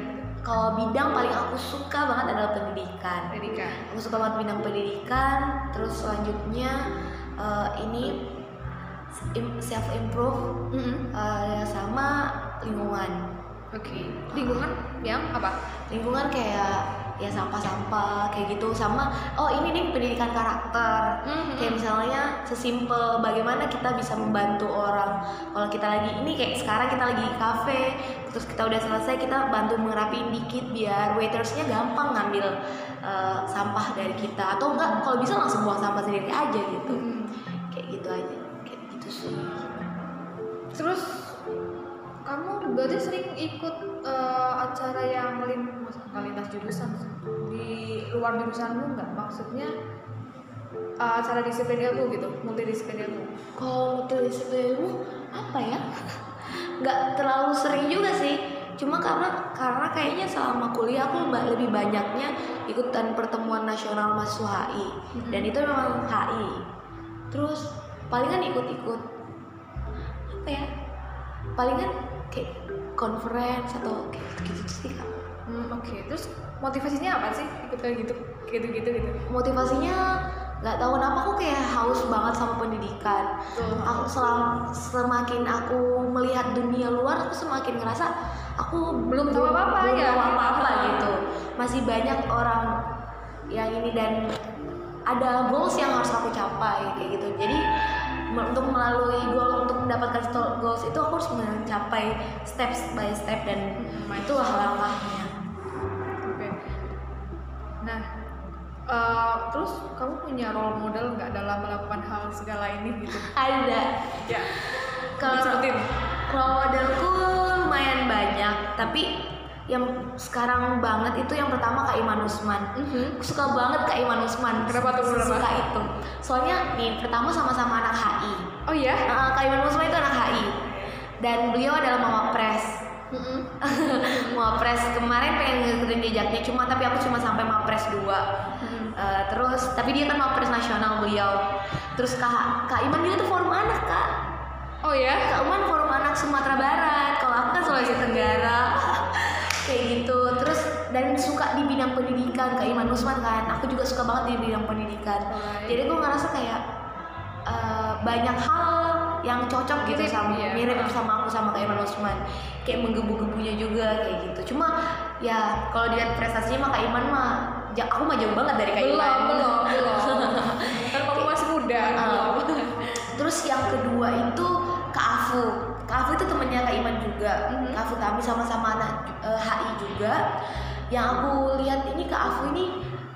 kalau bidang paling aku suka banget adalah pendidikan pendidikan. aku suka banget bidang pendidikan terus selanjutnya eh, ini self improve Mm-mm. sama lingkungan Oke. Lingkungan yang apa? lingkungan kayak ya sampah-sampah kayak gitu sama oh ini nih pendidikan karakter Mhm. kayak misalnya sesimpel bagaimana kita bisa membantu orang kalau kita lagi ini kayak sekarang kita lagi di kafe terus kita udah selesai kita bantu ngerapiin dikit biar waitersnya gampang ngambil eh, sampah dari kita atau enggak kalau bisa langsung buang sampah sendiri aja gitu Mm-mm. kayak gitu aja kayak gitu sih Terus kamu berarti sering ikut eh, acara yang nggak lintas jurusan di luar jurusanmu nggak? Maksudnya eh, acara disiplin ilmu gitu, multidisiplin ilmu. kalau multidisiplin ilmu apa ya nggak terlalu sering juga sih cuma karena karena kayaknya selama kuliah aku lebih banyaknya ikutan pertemuan nasional mahasiswa HI Mhm. dan itu memang HI terus palingan ikut-ikut apa ya palingan kayak conference atau kayak gitu sih kak. Hmm, Oke, terus motivasinya apa sih ikut kayak gitu, gitu-gitu gitu? motivasinya nggak tahu kenapa aku kayak haus banget sama pendidikan. Aku selam, semakin aku melihat dunia luar aku semakin ngerasa aku Belum tahu apa-apa belum ya? tahu apa-apa gitu. Masih banyak orang yang ini dan ada goals yang harus aku capai kayak gitu. Jadi untuk melalui goal untuk mendapatkan goals itu aku harus mencapai step by step dan Hmm, itulah langkahnya Oke. Nah, eh, terus kamu punya role model nggak dalam melakukan hal segala ini gitu? ada Ya. Kalau-. Role modelku lumayan banyak, tapi yang sekarang banget itu yang pertama Kak Iman Usman. Aku suka banget Kak Iman Usman. Kenapa tuh, kenapa? Suka itu. Soalnya nih pertama sama-sama anak HI. Oh iya? Nah, Kak Iman Usman itu anak HI. Dan beliau adalah Mama Pres. Mama Pres kemarin pengen ngikutin jejaknya cuma tapi aku cuma sampai Mama Pres 2. Eh, terus tapi dia kan Mama Pres nasional beliau. Terus Kak Kak Iman juga tuh forum anak, Kak. Oh ya? Kak Uman forum anak Sumatera Barat kalau aku kan Sulawesi Tenggara kayak gitu terus dan suka di bidang pendidikan Kak Iman Usman kan aku juga suka banget di bidang pendidikan Alright. jadi gue ngerasa kayak eh, banyak hal yang cocok gitu Mirip, sama iya. mirip sama aku sama Kak Iman Usman kayak menggebu-gebunya juga kayak gitu cuma ya kalau dilihat prestasinya mah Kak Iman mah aku mah jauh banget dari Kak Belum, Iman belum, belum. Kan masih muda. Belum. Terus yang kedua itu Kak Afu. Kak Afu itu temennya Kak Iman juga. Mhm. Kak Afu kami sama-sama anak eh, HI juga. Yang aku lihat ini Kak Afu ini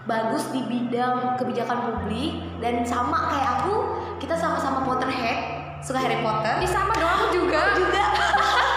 bagus di bidang kebijakan publik dan sama kayak aku kita sama-sama Potterhead suka Harry Potter Ih sama dong aku juga. juga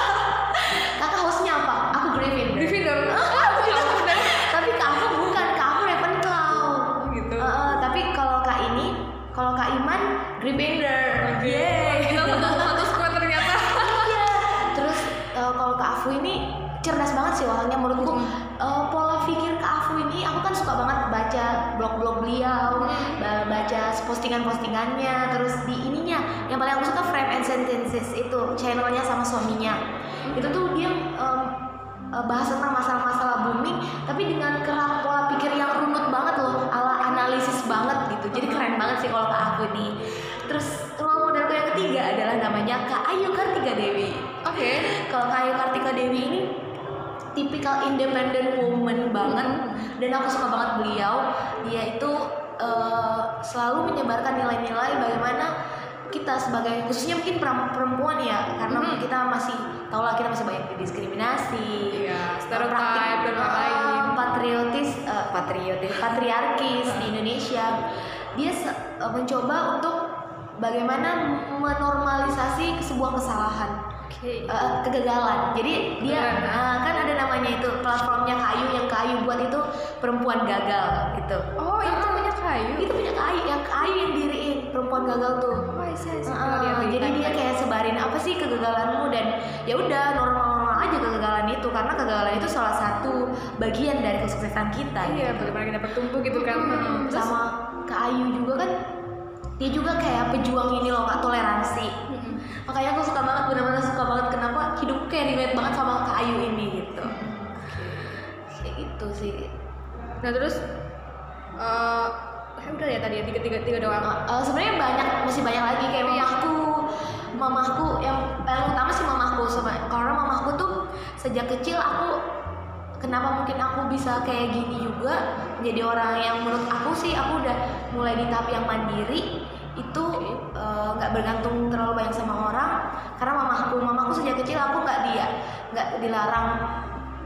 Afu ini cerdas banget sih orangnya menurutku. Eh, pola pikir Kak Afu ini aku kan suka banget baca blog-blog beliau, ba- baca postingan-postingannya, terus di ininya yang paling aku suka Frame and Sentences itu channelnya sama suaminya. Itu tuh dia eh, bahas tentang masalah-masalah booming tapi dengan kerang pola pikir yang runut banget loh, ala analisis banget gitu. Jadi keren banget sih kalau Kak Afu nih. Terus yang ketiga adalah namanya Kak Ayu Kartika Dewi. Oke. Kalau Kak Ayu Kartika Dewi ini tipikal independent woman banget dan aku suka banget beliau. Dia itu eh, selalu menyebarkan nilai-nilai bagaimana kita sebagai khususnya mungkin perempuan ya karena Mhm. kita masih tau lah kita masih banyak didiskriminasi Iya, praktik- dan lain-lain. patriotis eh, patriotis patriarkis di Indonesia dia eh, mencoba untuk bagaimana menormalisasi sebuah kesalahan Oke. Eh, kegagalan. Jadi dia eh, kan ada namanya itu platformnya kayu yang kayu buat itu perempuan gagal gitu. Oh, itu punya kayu. Itu punya kayu yang kayu yang diriin perempuan gagal tuh. Oh, I see, I see. Pernah lihat di jadi dia timeline. kayak sebarin apa sih kegagalanmu dan ya udah normal-normal aja kegagalan itu karena kegagalan itu salah satu bagian dari kesuksesan kita. Iya, gitu. bagaimana kita bertumbuh gitu kan. Hmm, sama Kak Ayu juga kan dia juga kayak pejuang ini loh kak toleransi. Mm-mm. makanya aku suka banget benar-benar suka banget kenapa hidupku kayak relate banget sama Kak Ayu ini gitu. Kayak gitu sih. Nah, terus eh, udah ya tadi ya tiga tiga tiga doang. Eh, sebenarnya banyak masih banyak lagi. Kayak mamahku mamahku yang paling utama sih mamahku sama karena mamahku tuh sejak kecil aku kenapa mungkin aku bisa kayak gini juga menjadi orang yang menurut aku sih aku udah mulai di tahap yang mandiri itu eh, nggak bergantung terlalu banyak sama orang karena mamahku mamahku sejak kecil aku nggak dia nggak dilarang.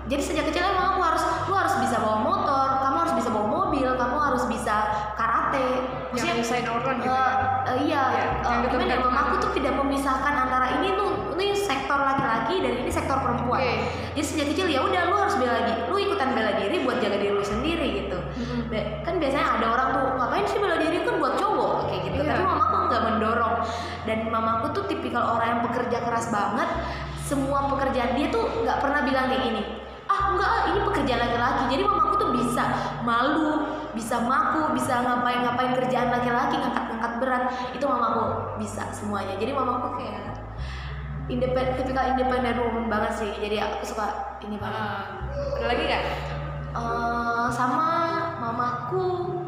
Jadi sejak kecil emang aku harus lu harus bisa bawa motor kamu harus bisa bawa mobil kamu harus bisa karate Yang usahain orang gitu. Eh, eh, iya, Iya, eh, yang gimana ya, keturunan. mamaku tuh tidak memisahkan antara ini tuh ini sektor laki-laki dan ini sektor perempuan. Oke. Jadi sejak kecil ya udah lu harus bela diri, lu ikutan bela diri buat jaga diri lu sendiri gitu. Mm-mm. Ba- Kan biasanya ada orang tuh ngapain sih bela diri kan buat cowok kayak gitu. Iya. Tapi mamaku nggak mendorong dan mamaku tuh tipikal orang yang pekerja keras banget. Semua pekerjaan dia tuh nggak pernah bilang kayak gini. Ah enggak, ah, ini pekerjaan laki-laki. Jadi mamaku tuh bisa malu, bisa maku, bisa ngapain-ngapain kerjaan laki-laki, ngangkat-ngangkat berat. Itu mamaku bisa semuanya. Jadi mamaku kayak independen, tipikal independent woman banget sih. Jadi aku suka ini banget. Ah, ada lagi nggak? Eh, sama mamaku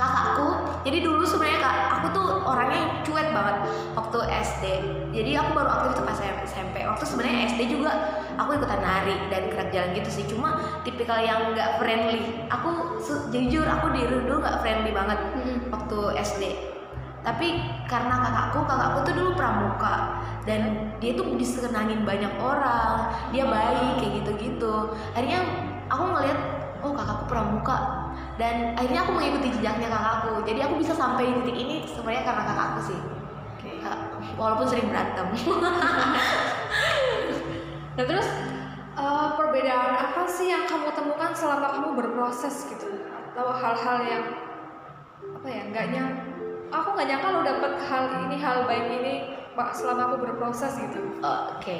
kakakku jadi dulu sebenarnya kak aku tuh orangnya cuek banget waktu SD jadi aku baru aktif tuh pas SMP waktu sebenarnya SD juga aku ikutan nari dan gerak jalan gitu sih. Cuma tipikal yang nggak friendly. Aku jujur aku di dulu nggak friendly banget waktu SD tapi karena kakakku kakakku tuh dulu pramuka dan dia tuh disenangin banyak orang. Dia baik kayak gitu-gitu. Akhirnya aku ngeliat oh kakakku pramuka. Dan akhirnya aku mengikuti jejaknya kakakku. Jadi aku bisa sampai di titik ini sebenarnya karena kakakku sih. Oke. Kak, walaupun sering berantem Nah terus eh, perbedaan apa sih yang kamu temukan selama kamu berproses gitu? Atau hal-hal yang apa ya nggak nyang aku nggak nyangka lo dapet hal ini hal baik ini selama aku berproses gitu. oke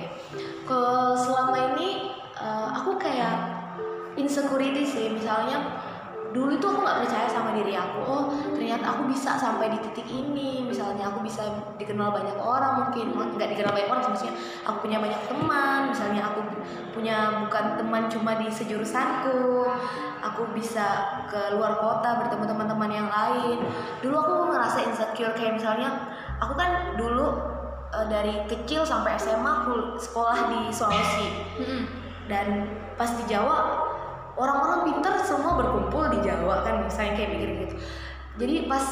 ke selama ini eh, aku kayak insecurity sih misalnya dulu itu aku nggak percaya sama diri aku. Oh ternyata aku bisa sampai di titik ini. Misalnya aku bisa dikenal banyak orang mungkin. Nggak dikenal banyak orang maksudnya aku punya banyak teman. Misalnya aku punya bukan teman cuma di sejurusanku. Aku bisa ke luar kota bertemu teman-teman yang lain. Dulu aku ngerasa insecure kayak misalnya aku kan dulu eh, dari kecil sampai SMA aku sekolah di Sulawesi. Dan pas di Jawa orang-orang pintar semua berkumpul di Jawa kan? Misalnya kayak mikir gitu. Jadi pas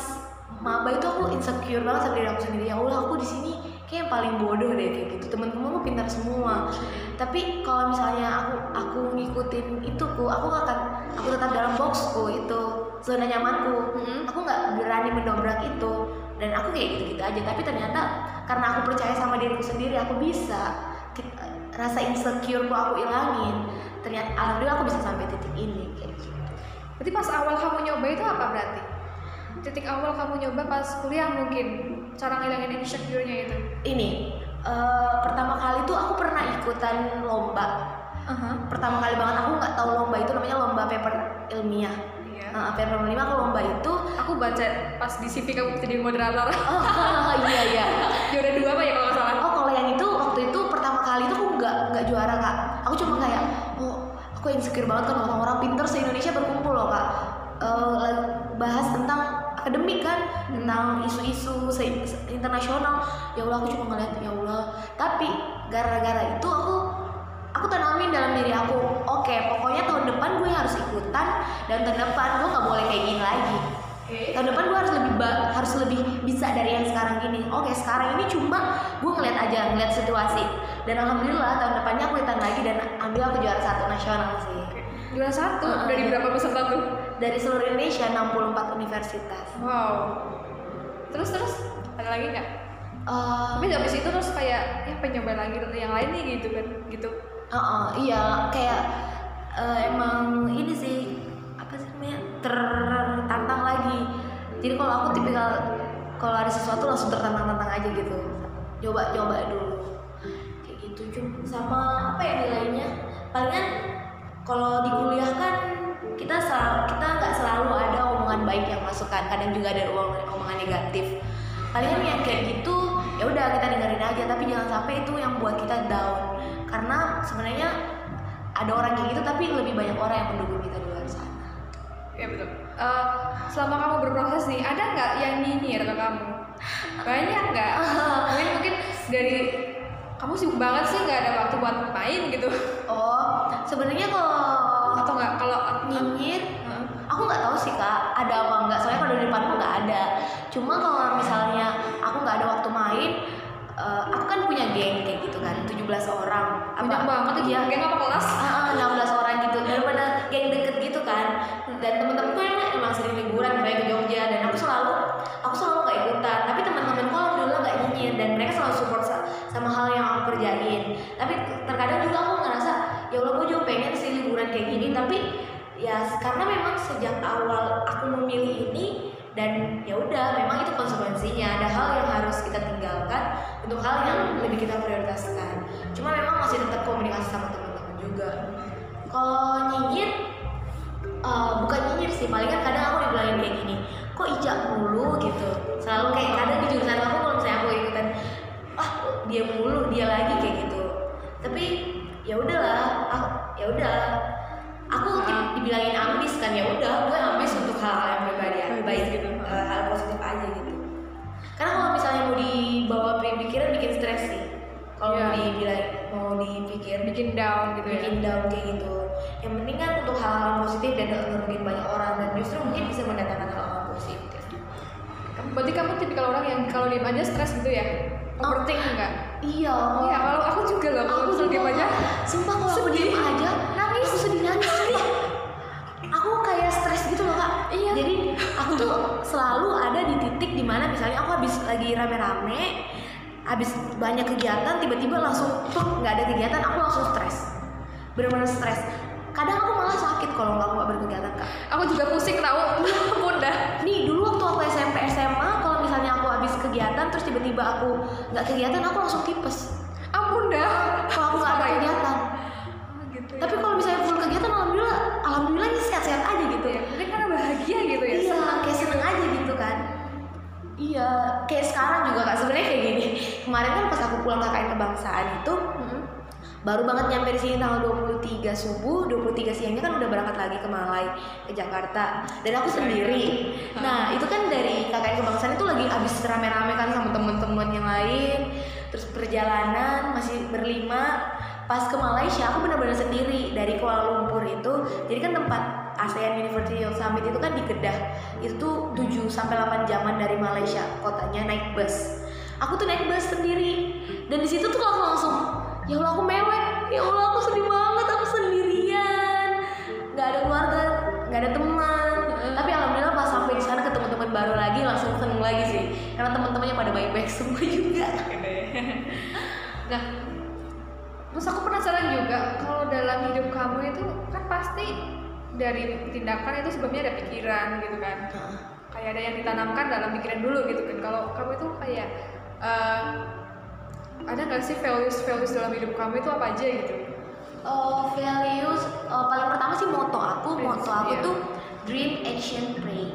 maba itu aku insecure banget sama diri aku sendiri. Ya Allah aku di sini kayak yang paling bodoh deh kayak gitu. Teman-teman aku pintar semua. Tapi kalau misalnya aku aku ngikutin itu ku aku akan aku tetap dalam boxku itu zona nyamanku. Mhm. aku nggak berani mendobrak itu. Dan aku kayak gitu-gitu aja. Tapi ternyata karena aku percaya sama diriku sendiri aku bisa rasa insecureku aku ilangin ternyata alhamdulillah aku bisa sampai titik ini kayak gitu Berarti pas awal kamu nyoba itu apa berarti? Titik awal kamu nyoba pas kuliah mungkin cara ngilangin insecure-nya itu. ini eh, pertama kali tuh aku pernah ikutan lomba Aha. pertama kali banget aku nggak tahu lomba itu namanya lomba paper ilmiah Iya. Nah, paper ilmiah aku lomba itu Aku baca pas di CV kamu jadi moderator. oh iya iya Juara dua apa ya kalau nggak salah? Oh kalau yang itu waktu itu pertama kali itu aku nggak nggak juara kak. Aku cuma kayak oh aku insecure banget kan orang-orang pinter se Indonesia berkumpul loh kak. Lagi bahas tentang akademik kan tentang isu-isu internasional. Ya Allah aku cuma ngeliat ya Allah. Tapi gara-gara itu aku aku tanamin dalam diri aku. Oke pokoknya tahun depan gue harus ikutan dan tahun depan gue nggak boleh kayak gini lagi tahun depan gue harus lebih harus lebih bisa dari yang sekarang ini. Oke sekarang ini cuma gue ngeliat aja ngeliat situasi. Dan alhamdulillah tahun depannya aku ikutan lagi dan ambil aku juara satu nasional sih. Juara satu? Heeh. dari berapa peserta tuh? dari seluruh Indonesia 64 universitas. Wow. Terus terus? Ada lagi nggak? Eh, tapi habis itu terus kayak ya nyobain lagi yang lain nih gitu kan gitu. Uh, uh, iya kayak uh, emang ini sih tertantang lagi. Jadi kalau aku tipikal kalau ada sesuatu langsung tertantang-tantang aja gitu. Coba coba dulu. Kayak gitu cuma sama apa ya nilainya? Palingan kalau di kuliah kan kita selalu kita nggak selalu ada omongan baik yang masuk kan kadang juga ada omongan, omongan negatif. Palingan yang kayak gitu ya udah kita dengerin aja. Tapi jangan sampai itu yang buat kita down. Karena sebenarnya ada orang kayak gitu tapi lebih banyak orang yang mendukung kita sana ya betul. Eh, selama kamu berproses nih ada nggak yang nyinyir ke kamu? Banyak nggak? Mungkin mungkin dari kamu sibuk banget sih nggak ada waktu buat main gitu. Oh sebenarnya kalau atau nggak? Kalau nyinyir aku nggak tahu sih kak ada apa enggak soalnya kalau di depanku nggak ada. Cuma kalau misalnya aku nggak ada waktu main eh, aku kan punya geng kayak gitu kan 17 orang. Banyak banget iya geng apa kelas? Ah, 16 orang gitu. Daripada geng deket gitu kan. Dan temen-temenku emang, emang sering liburan kayak ke Jogja. Dan aku selalu aku selalu gak ikutan. Tapi teman-temanku alhamdulillah gak nyinyir. Dan mereka selalu support sa- sama hal yang aku kerjain. Tapi terkadang juga aku ngerasa ya Allah gue juga pengen sih liburan kayak gini. Tapi ya karena memang sejak awal aku memilih ini dan ya udah memang itu konsekuensinya. Ada hal yang harus kita tinggalkan untuk hal yang lebih kita prioritaskan. Cuma memang masih tetap komunikasi sama teman-teman juga. Kalau nyinyir eh, bukan nyinyir sih. Paling kan kadang aku dibilangin kayak gini kok ijak mulu? gitu. Selalu kayak kadang di jurusan aku kalau misalnya aku ikutan ah dia mulu dia lagi kayak gitu. Tapi ya udahlah aku ya udah aku di- dibilangin ambis kan ya udah gue ambis untuk hal-hal yang pribadi Bagus baik gitu. eh, hal positif aja gitu. Karena kalau misalnya mau dibawa pikiran bikin stres sih. Kalau Iya. mau dibilang mau dipikir bikin down gitu ya. bikin down kayak gitu. Yang penting kan untuk hal-hal positif dan gak ngerugiin banyak orang dan justru mungkin bisa mendatangkan hal-hal positif. Berarti kamu tipikal orang yang kalau diem aja stres gitu ya? Overthink enggak iya. Iya kalau aku juga loh kalau diem aja. Sumpah kalau aku diem aja nangis aku sedih nangis sumpah. aku kayak stres gitu loh kak. Iya. jadi aku tuh selalu ada di titik di mana misalnya aku habis lagi rame-rame habis banyak kegiatan tiba-tiba langsung tuh nggak ada kegiatan aku langsung stres. Bener-bener stres. Kadang aku malah sakit kalau nggak nggak berkegiatan kak. Aku juga pusing tahu. Bunda. Nih dulu waktu aku SMP SMA kalau misalnya aku habis kegiatan terus tiba-tiba aku nggak kegiatan aku langsung tipes. ampun dah Iya, kayak sekarang juga kak sebenarnya kayak gini. Kemarin kan pas aku pulang KKN kebangsaan itu Mm-mm. baru banget nyampe di sini tanggal 23 subuh, 23 siangnya kan udah berangkat lagi ke Malai, ke Jakarta. Dan aku sendiri. Nah, itu kan dari KKN kebangsaan itu lagi abis rame-rame kan sama temen-temen yang lain. Terus perjalanan masih berlima. Pas ke Malaysia aku benar-benar sendiri dari Kuala Lumpur itu. Jadi kan tempat ASEAN University of Summit itu kan di Kedah. Itu tuh 7 sampai 8 jaman dari Malaysia kotanya naik bus. Aku tuh naik bus sendiri. Dan di situ tuh aku langsung ya Allah aku mewek ya Allah aku sedih banget aku sendirian nggak ada keluarga nggak ada teman tapi alhamdulillah pas sampai di sana ketemu teman baru lagi langsung seneng lagi sih karena teman-temannya pada baik-baik semua juga nah terus aku penasaran juga kalau dalam hidup kamu itu kan pasti dari tindakan itu sebelumnya ada pikiran gitu kan. Kayak ada yang ditanamkan dalam pikiran dulu gitu kan. Kalau kamu itu kayak eh, ada nggak sih values values dalam hidup kamu itu apa aja gitu? Oh, values eh, paling pertama sih moto aku. Moto aku Iya. tuh dream action pray.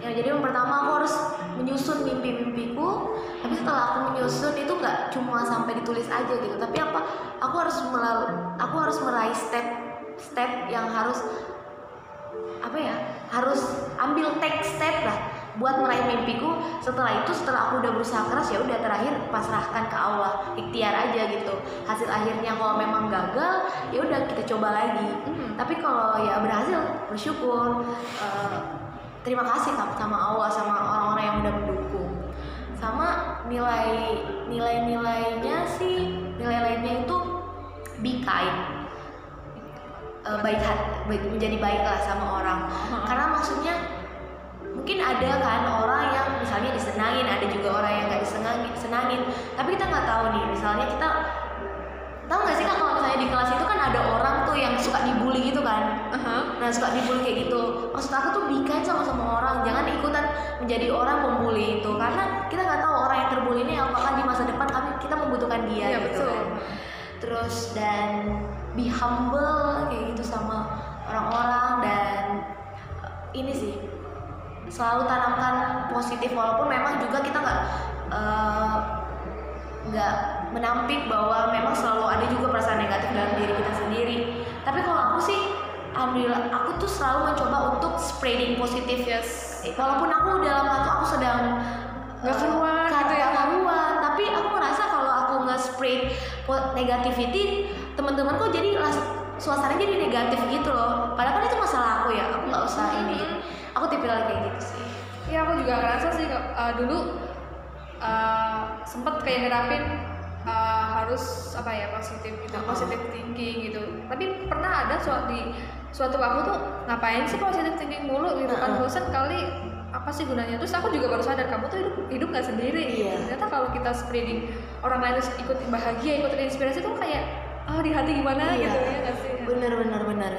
Ya jadi yang pertama aku harus menyusun mimpi-mimpiku. Tapi setelah aku menyusun itu nggak cuma sampai ditulis aja gitu. Tapi apa aku harus melalui aku harus meraih step step yang harus apa ya harus ambil take step lah buat meraih mimpiku. Setelah itu setelah aku udah berusaha keras ya udah terakhir pasrahkan ke Allah ikhtiar aja gitu. Hasil akhirnya kalau memang gagal ya udah kita coba lagi. Hmm. tapi kalau ya berhasil bersyukur Eh, terima kasih sama Allah sama orang-orang yang udah mendukung. Sama nilai nilai nilainya sih nilai lainnya itu be kind Eh, baik hati baik- menjadi baik lah sama orang. Karena maksudnya mungkin ada kan orang yang misalnya disenangin ada juga orang yang nggak disenangin. Senangin tapi kita nggak tahu nih misalnya kita tahu nggak sih kak kalau misalnya di kelas itu kan ada orang tuh yang suka dibully gitu kan? Aha. nah suka dibully kayak gitu. Maksud aku tuh be kind sama sama orang jangan ikutan menjadi orang pembuli itu. Karena kita nggak tahu orang yang terbully ini apakah di masa depan kami kita membutuhkan dia Iya, gitu betul. kan. Terus dan be humble kayak gitu sama orang-orang dan eh, ini sih selalu tanamkan positif walaupun memang juga kita nggak eh, nggak menampik bahwa memang selalu ada juga perasaan negatif dalam diri kita sendiri tapi kalau aku sih alhamdulillah aku tuh selalu mencoba untuk spreading positif Yes. walaupun aku dalam waktu aku sedang Nggak eh, keluar gitu ya. keluar tapi aku ngerasa kalau aku nge-spread negativity teman-teman kok jadi suasana jadi negatif gitu loh. Padahal kan itu masalah aku ya aku nggak usah ini. Aku tipikal kayak gitu sih. Iya aku juga ngerasa sih uh, dulu uh, sempet kayak nerapin uh, harus apa ya positif gitu Oh. positive thinking gitu. Tapi pernah ada suatu di suatu waktu tuh ngapain sih positive thinking mulu? Gitu kan. Uh-uh. bosan kali apa sih gunanya? Terus aku juga baru sadar kamu tuh hidup hidup nggak sendiri. Gitu. Iya. ternyata kalau kita spreading orang lain ikut bahagia ikut inspirasi tuh kayak oh di hati gimana Iya. gitu ya sih? Bener bener bener.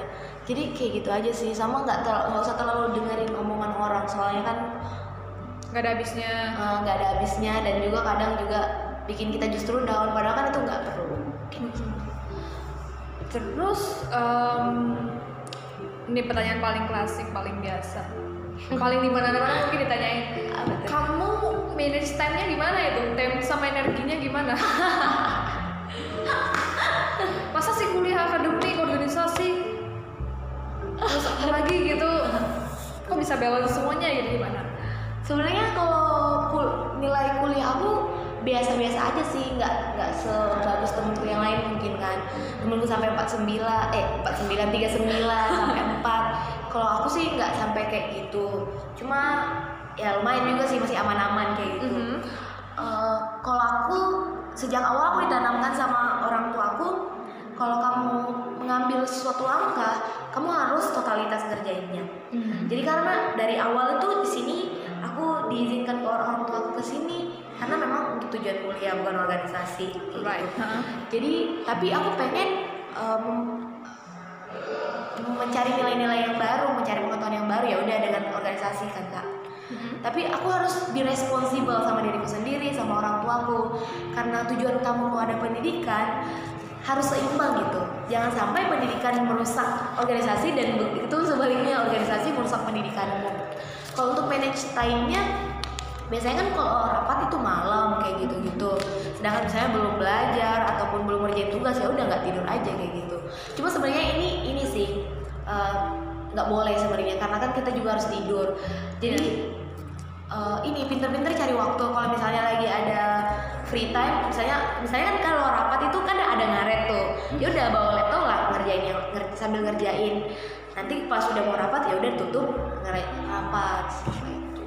Jadi kayak gitu aja sih. Sama nggak terlalu nggak usah terlalu dengerin omongan orang. Soalnya kan nggak ada habisnya. Eh, nggak ada habisnya. Dan juga kadang juga bikin kita justru down. Padahal kan itu nggak perlu. Terus em, ini pertanyaan paling klasik, paling biasa, paling di mana-mana mungkin ditanyain. Kamu manage time-nya gimana itu? Time sama energinya gimana? Masa sih kuliah akademik, organisasi, terus apa lagi gitu? Kok bisa balance semuanya gitu gimana? sebenarnya kalau kul- nilai kuliah aku biasa-biasa aja sih nggak nggak sebagus temenku yang lain mungkin kan temenku sampai 49 eh 49 39 sampai 4 kalau aku sih nggak sampai kayak gitu cuma ya lumayan juga sih masih aman-aman kayak gitu Mhm. Eh, kalau aku sejak awal aku ditanamkan sama orang tuaku kalau kamu mengambil suatu langkah kamu harus totalitas ngerjainnya jadi karena dari awal itu di sini aku diizinkan ke orang tua aku ke sini karena memang untuk tujuan kuliah bukan organisasi. kayak Right. gitu. Heeh. Jadi tapi aku pengen em, mencari nilai-nilai yang baru, mencari pengetahuan yang baru ya udah dengan organisasi kan kak. Mhm. Tapi aku harus be responsible sama diriku sendiri, sama orang tuaku karena tujuan utama ada pendidikan harus seimbang gitu. Jangan sampai pendidikan merusak organisasi dan begitu sebaliknya organisasi merusak pendidikanmu. Kalau untuk manage time-nya biasanya kan kalau rapat itu malam kayak gitu-gitu. Sedangkan misalnya belum belajar ataupun belum ngerjain tugas ya udah nggak tidur aja kayak gitu. Cuma sebenarnya ini ini sih eh, nggak boleh sebenarnya karena kan kita juga harus tidur. Jadi eh, ini pinter-pinter cari waktu kalau misalnya lagi ada free time misalnya misalnya kan kalau rapat itu kan ada ngaret tuh. Ya udah bawa laptop lah ngerjain yang nger- sambil ngerjain. Nanti pas udah mau rapat ya udah tutup ngaret rapat itu.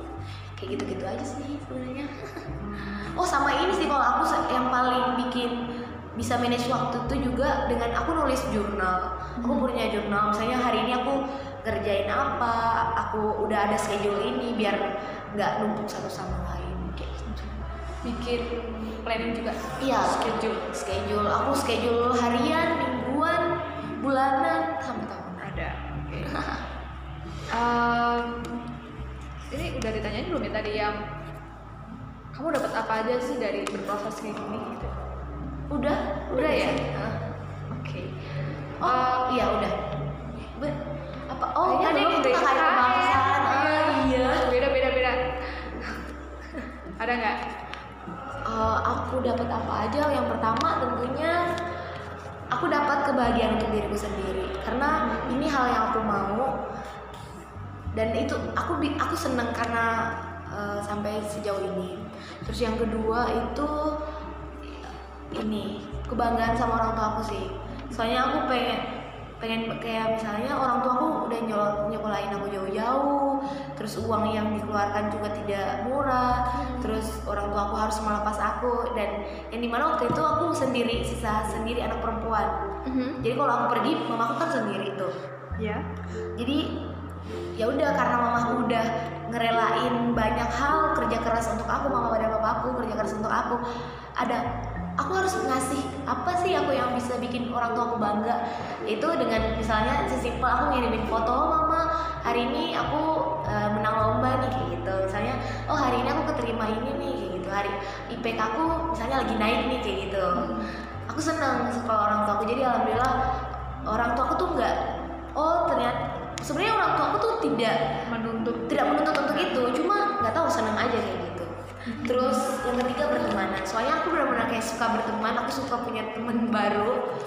Kayak gitu-gitu aja sih sebenarnya. Oh sama ini sih kalau aku yang paling bikin bisa manage waktu itu juga dengan aku nulis jurnal. Aku punya jurnal misalnya hari ini aku ngerjain apa aku udah ada schedule ini biar nggak numpuk satu sama gitu Bikin planning juga. iya schedule schedule aku schedule harian mingguan bulanan sampai tahunan Ada. Oke. Em, ini udah ditanyain belum ya tadi yang kamu dapat apa aja sih dari berproses kayak gini gitu? udah Udah ya? sih. Hah. Oke. oh iya udah Be- apa oh deh. kakak kebangsaan ah iya Beda beda beda. Ada nggak? Eh, aku dapat apa aja? Yang pertama tentunya aku dapat kebahagiaan untuk diriku sendiri. Karena ini hal yang aku mau. Dan itu aku aku seneng karena eh, sampai sejauh ini. Terus yang kedua itu ini kebanggaan sama orang tua aku sih. Soalnya aku pengen pengen kayak misalnya orang tua aku udah nyol nyekolahin aku jauh-jauh terus uang yang dikeluarkan juga tidak murah terus orang tua aku harus melepas aku dan yang di mana waktu itu aku sendiri sisa sendiri anak perempuan. Jadi kalau aku pergi mamaku kan sendiri tuh. Ya. jadi ya udah karena mamaku udah ngerelain banyak hal kerja keras untuk aku mama dan papaku kerja keras untuk aku ada aku harus ngasih apa sih aku yang bisa bikin orang tua aku bangga? Itu dengan misalnya sesimpel aku ngirimin foto oh mama hari ini aku uh, menang lomba nih kayak gitu. Misalnya oh hari ini aku keterima ini nih kayak gitu. Hari IPK aku misalnya lagi naik nih kayak gitu. Aku senang sekolah orang tua aku. Jadi alhamdulillah orang tua aku tuh nggak oh ternyata sebenarnya orang tua aku tuh tidak menuntut. tidak menuntut untuk itu. Cuma nggak tahu seneng aja kayak gitu terus yang ketiga bertemanan soalnya aku benar-benar kayak suka berteman aku suka punya teman baru.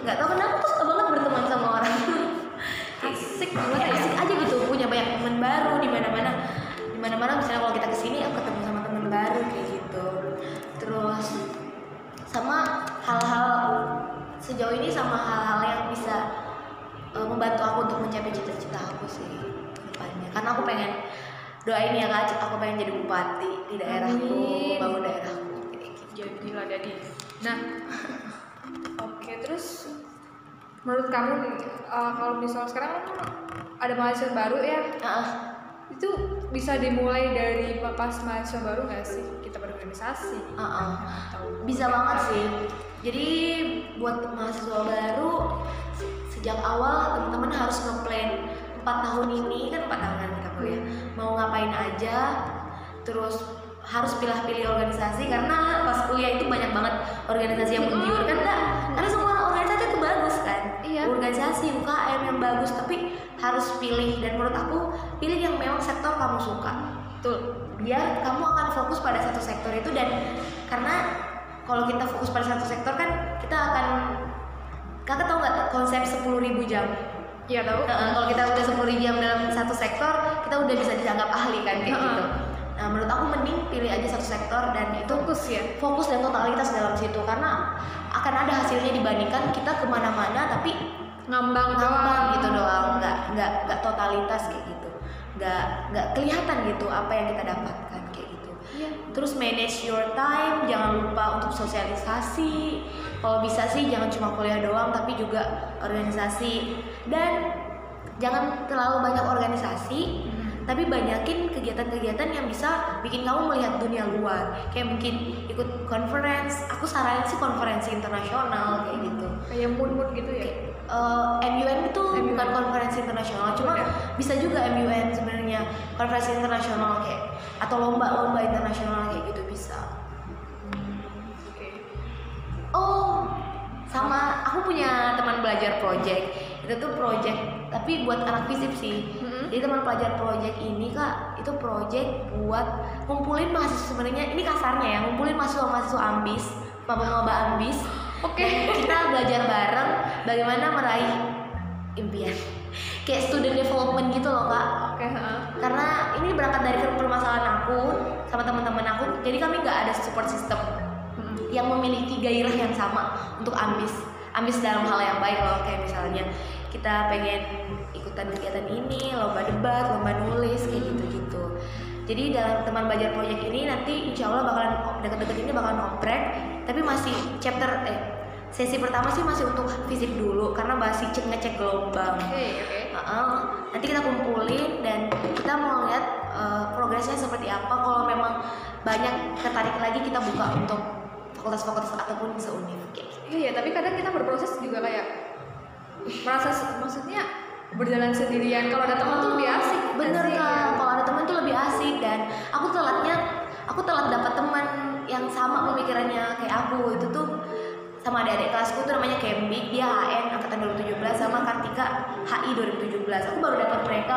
Nggak tahu kenapa aku suka banget berteman sama orang. Asik Kayak banget ya. asik aja gitu punya banyak teman baru di mana-mana. Di mana-mana misalnya kalau kita ke sini aku ketemu sama teman baru kayak gitu. Terus sama hal-hal sejauh ini sama hal-hal yang bisa uh, membantu aku untuk mencapai cita-cita aku sih depannya. Karena aku pengen doain ya kak. Aku pengen jadi bupati di daerahku membangun daerahku. Gitu. jadilah jadi nah oke terus menurut kamu uh, kalau misalnya sekarang ada mahasiswa baru ya? Ah, itu bisa dimulai dari pas mahasiswa baru nggak sih? Kita berorganisasi. Atau bisa banget sih. Jadi buat mahasiswa baru sejak awal teman-teman harus ngeplan. Empat tahun ini kan empat tahun kan kita kuliah. Mau ngapain aja terus harus pilih-pilih organisasi karena pas kuliah itu banyak banget organisasi yang menggiurkan enggak karena semua organisasi itu bagus kan? Iya. organisasi UKM yang bagus tapi harus pilih. Dan menurut aku pilih yang memang sektor kamu suka. Betul. Biar kamu akan fokus pada satu sektor itu. Dan karena kalau kita fokus pada satu sektor kan kita akan kakak tahu nggak konsep 10.000 jam iya tahu Heeh, kalau kita udah 10 jam dalam satu sektor kita udah bisa dianggap ahli kan kayak Heeh. gitu. Nah menurut aku mending pilih aja satu sektor dan itu fokus ya. fokus dan totalitas dalam situ karena akan ada hasilnya dibandingkan kita ke mana-mana tapi ngambang ngambang doang. gitu doang. Nggak nggak nggak totalitas kayak gitu. Nggak nggak kelihatan gitu apa yang kita dapatkan iya. Terus manage your time jangan lupa untuk sosialisasi. Kalau bisa sih jangan cuma kuliah doang tapi juga organisasi. Dan jangan terlalu banyak organisasi tapi banyakin kegiatan-kegiatan yang bisa bikin kamu melihat dunia luar. Kayak mungkin ikut conference. Aku saranin sih konferensi internasional kayak gitu. Kayak mood mood gitu ya? Eh, MUN itu MUN. bukan konferensi internasional, cuma Bukan. bisa juga MUN sebenarnya. Konferensi internasional kayak atau lomba-lomba internasional kayak gitu bisa. oke Oh, sama aku punya teman belajar project. Itu tuh project tapi buat anak fisip sih. Jadi teman pelajar project ini kak itu project buat ngumpulin mahasiswa sebenarnya ini kasarnya ya ngumpulin mahasiswa-mahasiswa ambis, maba-maba ambis. Oke. Dan kita belajar bareng bagaimana meraih impian. Kayak student development gitu loh kak. Oke heeh. Karena ini berangkat dari permasalahan aku sama teman-teman aku. Jadi kami nggak ada support system Mm-mm. yang memiliki gairah yang sama untuk ambis ambis dalam hal yang baik loh kayak misalnya kita pengen ikutan kegiatan ini lomba debat lomba nulis kayak gitu gitu jadi dalam teman belajar proyek ini nanti insya Allah bakalan deket-deket ini bakalan oprek tapi masih chapter eh sesi pertama sih masih untuk fisik dulu karena masih cek ngecek gelombang oke oke Heeh. nanti kita kumpulin dan kita mau lihat eh, progresnya seperti apa kalau memang banyak tertarik lagi kita buka untuk fakultas-fakultas ataupun seuniv kayak gitu. iya ya tapi kadang kita berproses juga kayak merasa maksudnya berjalan sendirian kalau ada teman tuh lebih asik bener kak ya. kalau ada teman tuh lebih asik dan aku telatnya aku telat dapat teman yang sama pemikirannya kayak aku itu tuh sama adik-adik kelasku tuh namanya Kembik dia HN angkatan 2017 sama Kartika HI 2017 aku baru dapat mereka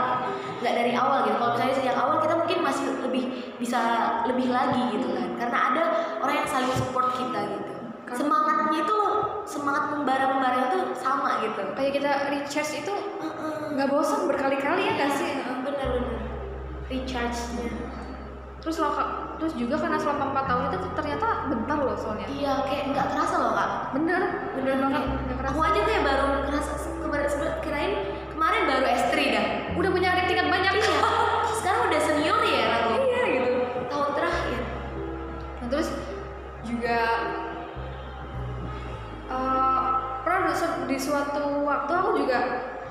nggak dari awal gitu. Kalau misalnya sejak awal kita mungkin masih lebih bisa lebih lagi gitu kan. Karena ada orang yang saling support kita gitu. Semangatnya itu semangat membara-membara itu sama gitu. Kayak kita recharge itu nggak bosan berkali-kali ya nggak sih? Bener-bener. Recharge-nya terus lo terus juga karena selama empat tahun itu ternyata bentar loh soalnya Iya, kayak nggak kerasa loh kak. bener Bener banget nggak kerasa Aku aja kayak baru kerasa kemarin kirain kemarin baru S3 dah. udah punya adik tingkat banyak Iya. Sekarang udah senior ya aku. iya gitu Tahun terakhir. Nah, terus juga eh, pernah su- di suatu waktu aku juga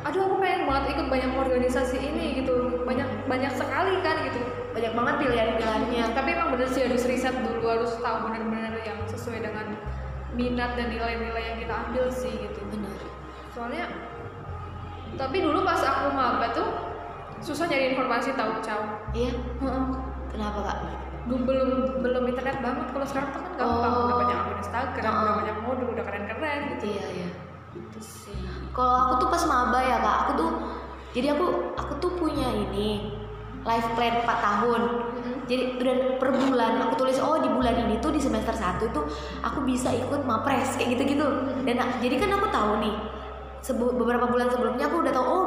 aduh aku pengen banget ikut banyak organisasi ini gitu banyak banyak sekali kan gitu banyak banget pilihan-pilihannya. Tapi emang bener sih harus riset dulu harus tahu benar-benar yang sesuai dengan minat dan nilai-nilai yang kita ambil sih gitu. Benar soalnya tapi dulu pas aku maba tuh susah nyari informasi tahu caw iya. Kenapa kak? Belum belum belum internet banget. Kalau sekarang tuh kan gampang. Oh. udah banyak akun Instagram udah Oh. banyak modul udah keren-keren gitu. Iya iya. Itu sih. Kalau aku tuh pas maba ya kak. Aku tuh jadi aku aku tuh punya ini life plan 4 tahun. Jadi udah per bulan aku tulis oh di bulan ini tuh di semester 1 tuh aku bisa ikut mapres kayak gitu-gitu. Dan a- jadi kan aku tahu nih sebu- beberapa bulan sebelumnya aku udah tahu oh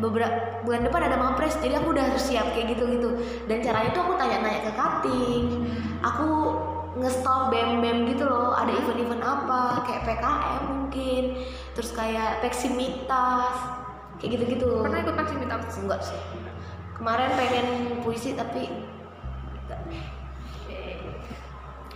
beberapa bulan depan ada mapres jadi aku udah harus siap kayak gitu-gitu. Dan caranya tuh aku tanya-tanya ke cutting aku nge-stalk bem-bem gitu loh ada event-event apa kayak PKM mungkin terus kayak peksimitas kayak gitu-gitu. Pernah ikut meetup enggak sih kemarin pengen puisi tapi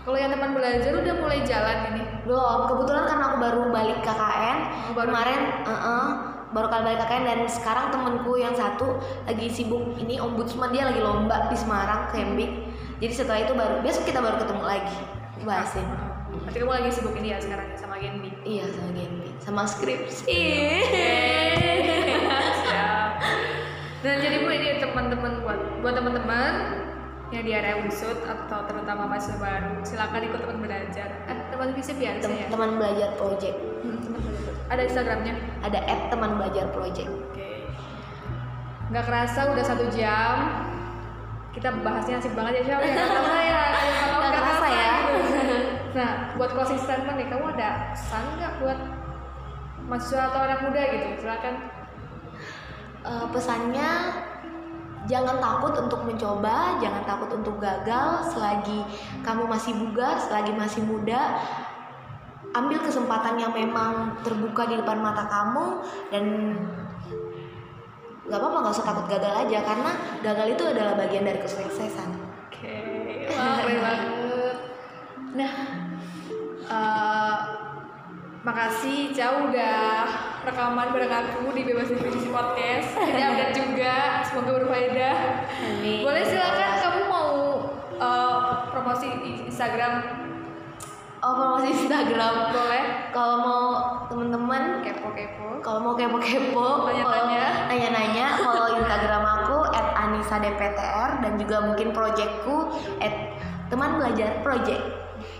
kalau yang teman belajar udah mulai jalan ini? Belum kebetulan karena aku baru balik KKN Oh, baru. kemarin eh-eh, baru kali balik KKN dan sekarang temenku yang satu lagi sibuk ini ombudsman dia lagi lomba di Semarang Kembik jadi setelah itu baru besok kita baru ketemu lagi bahasin. Berarti kamu lagi sibuk ini ya sekarang sama Genbi iya sama Genbi sama skripsi buat teman-teman yang di area Unsud atau terutama mahasiswa baru silakan ikut teman belajar. Eh teman visi biasa Tem- ya. teman belajar project Hmm, teman belajar. Ada Instagramnya. ada app teman belajar project Oke. Nggak kerasa udah satu jam. Kita bahasnya asik banget ya Syah. Nggak kerasa ya. Kalau Nggak kerasa ya. gitu. Nah, buat closing statement nih, kamu ada pesan nggak buat mahasiswa atau anak muda gitu? Silakan. Eh, pesannya jangan takut untuk mencoba, jangan takut untuk gagal selagi kamu masih bugar, selagi masih muda. Ambil kesempatan yang memang terbuka di depan mata kamu dan nggak apa-apa nggak usah takut gagal aja karena gagal itu adalah bagian dari kesuksesan. Oke, wah keren banget. Nah, eh, makasih jauh udah rekaman bareng aku di Bebas Definisi Podcast. Jadi update juga, semoga berfaedah. Amin. Boleh silakan kamu mau eh, promosi Instagram? Oh promosi Instagram. Boleh? Kalau mau temen-temen Kepo-kepo. kalau mau kepo-kepo Tanya-tanya. kalau nanya-nanya kalau Instagram aku @anisadptr dan juga mungkin projectku teman belajar project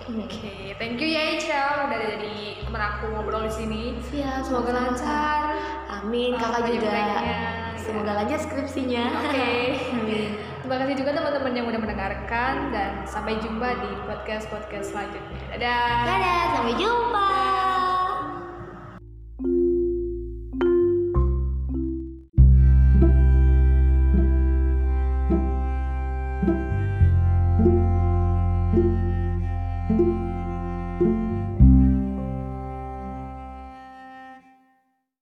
Oke, thank you ya Ica udah jadi teman aku ngobrol di sini. siap Semoga lancar. amin kakak Apa juga semoga lancar skripsinya Oke. amin Terima kasih juga teman-teman yang udah mendengarkan dan sampai jumpa di podcast-podcast selanjutnya. Dadah. dadah sampai jumpa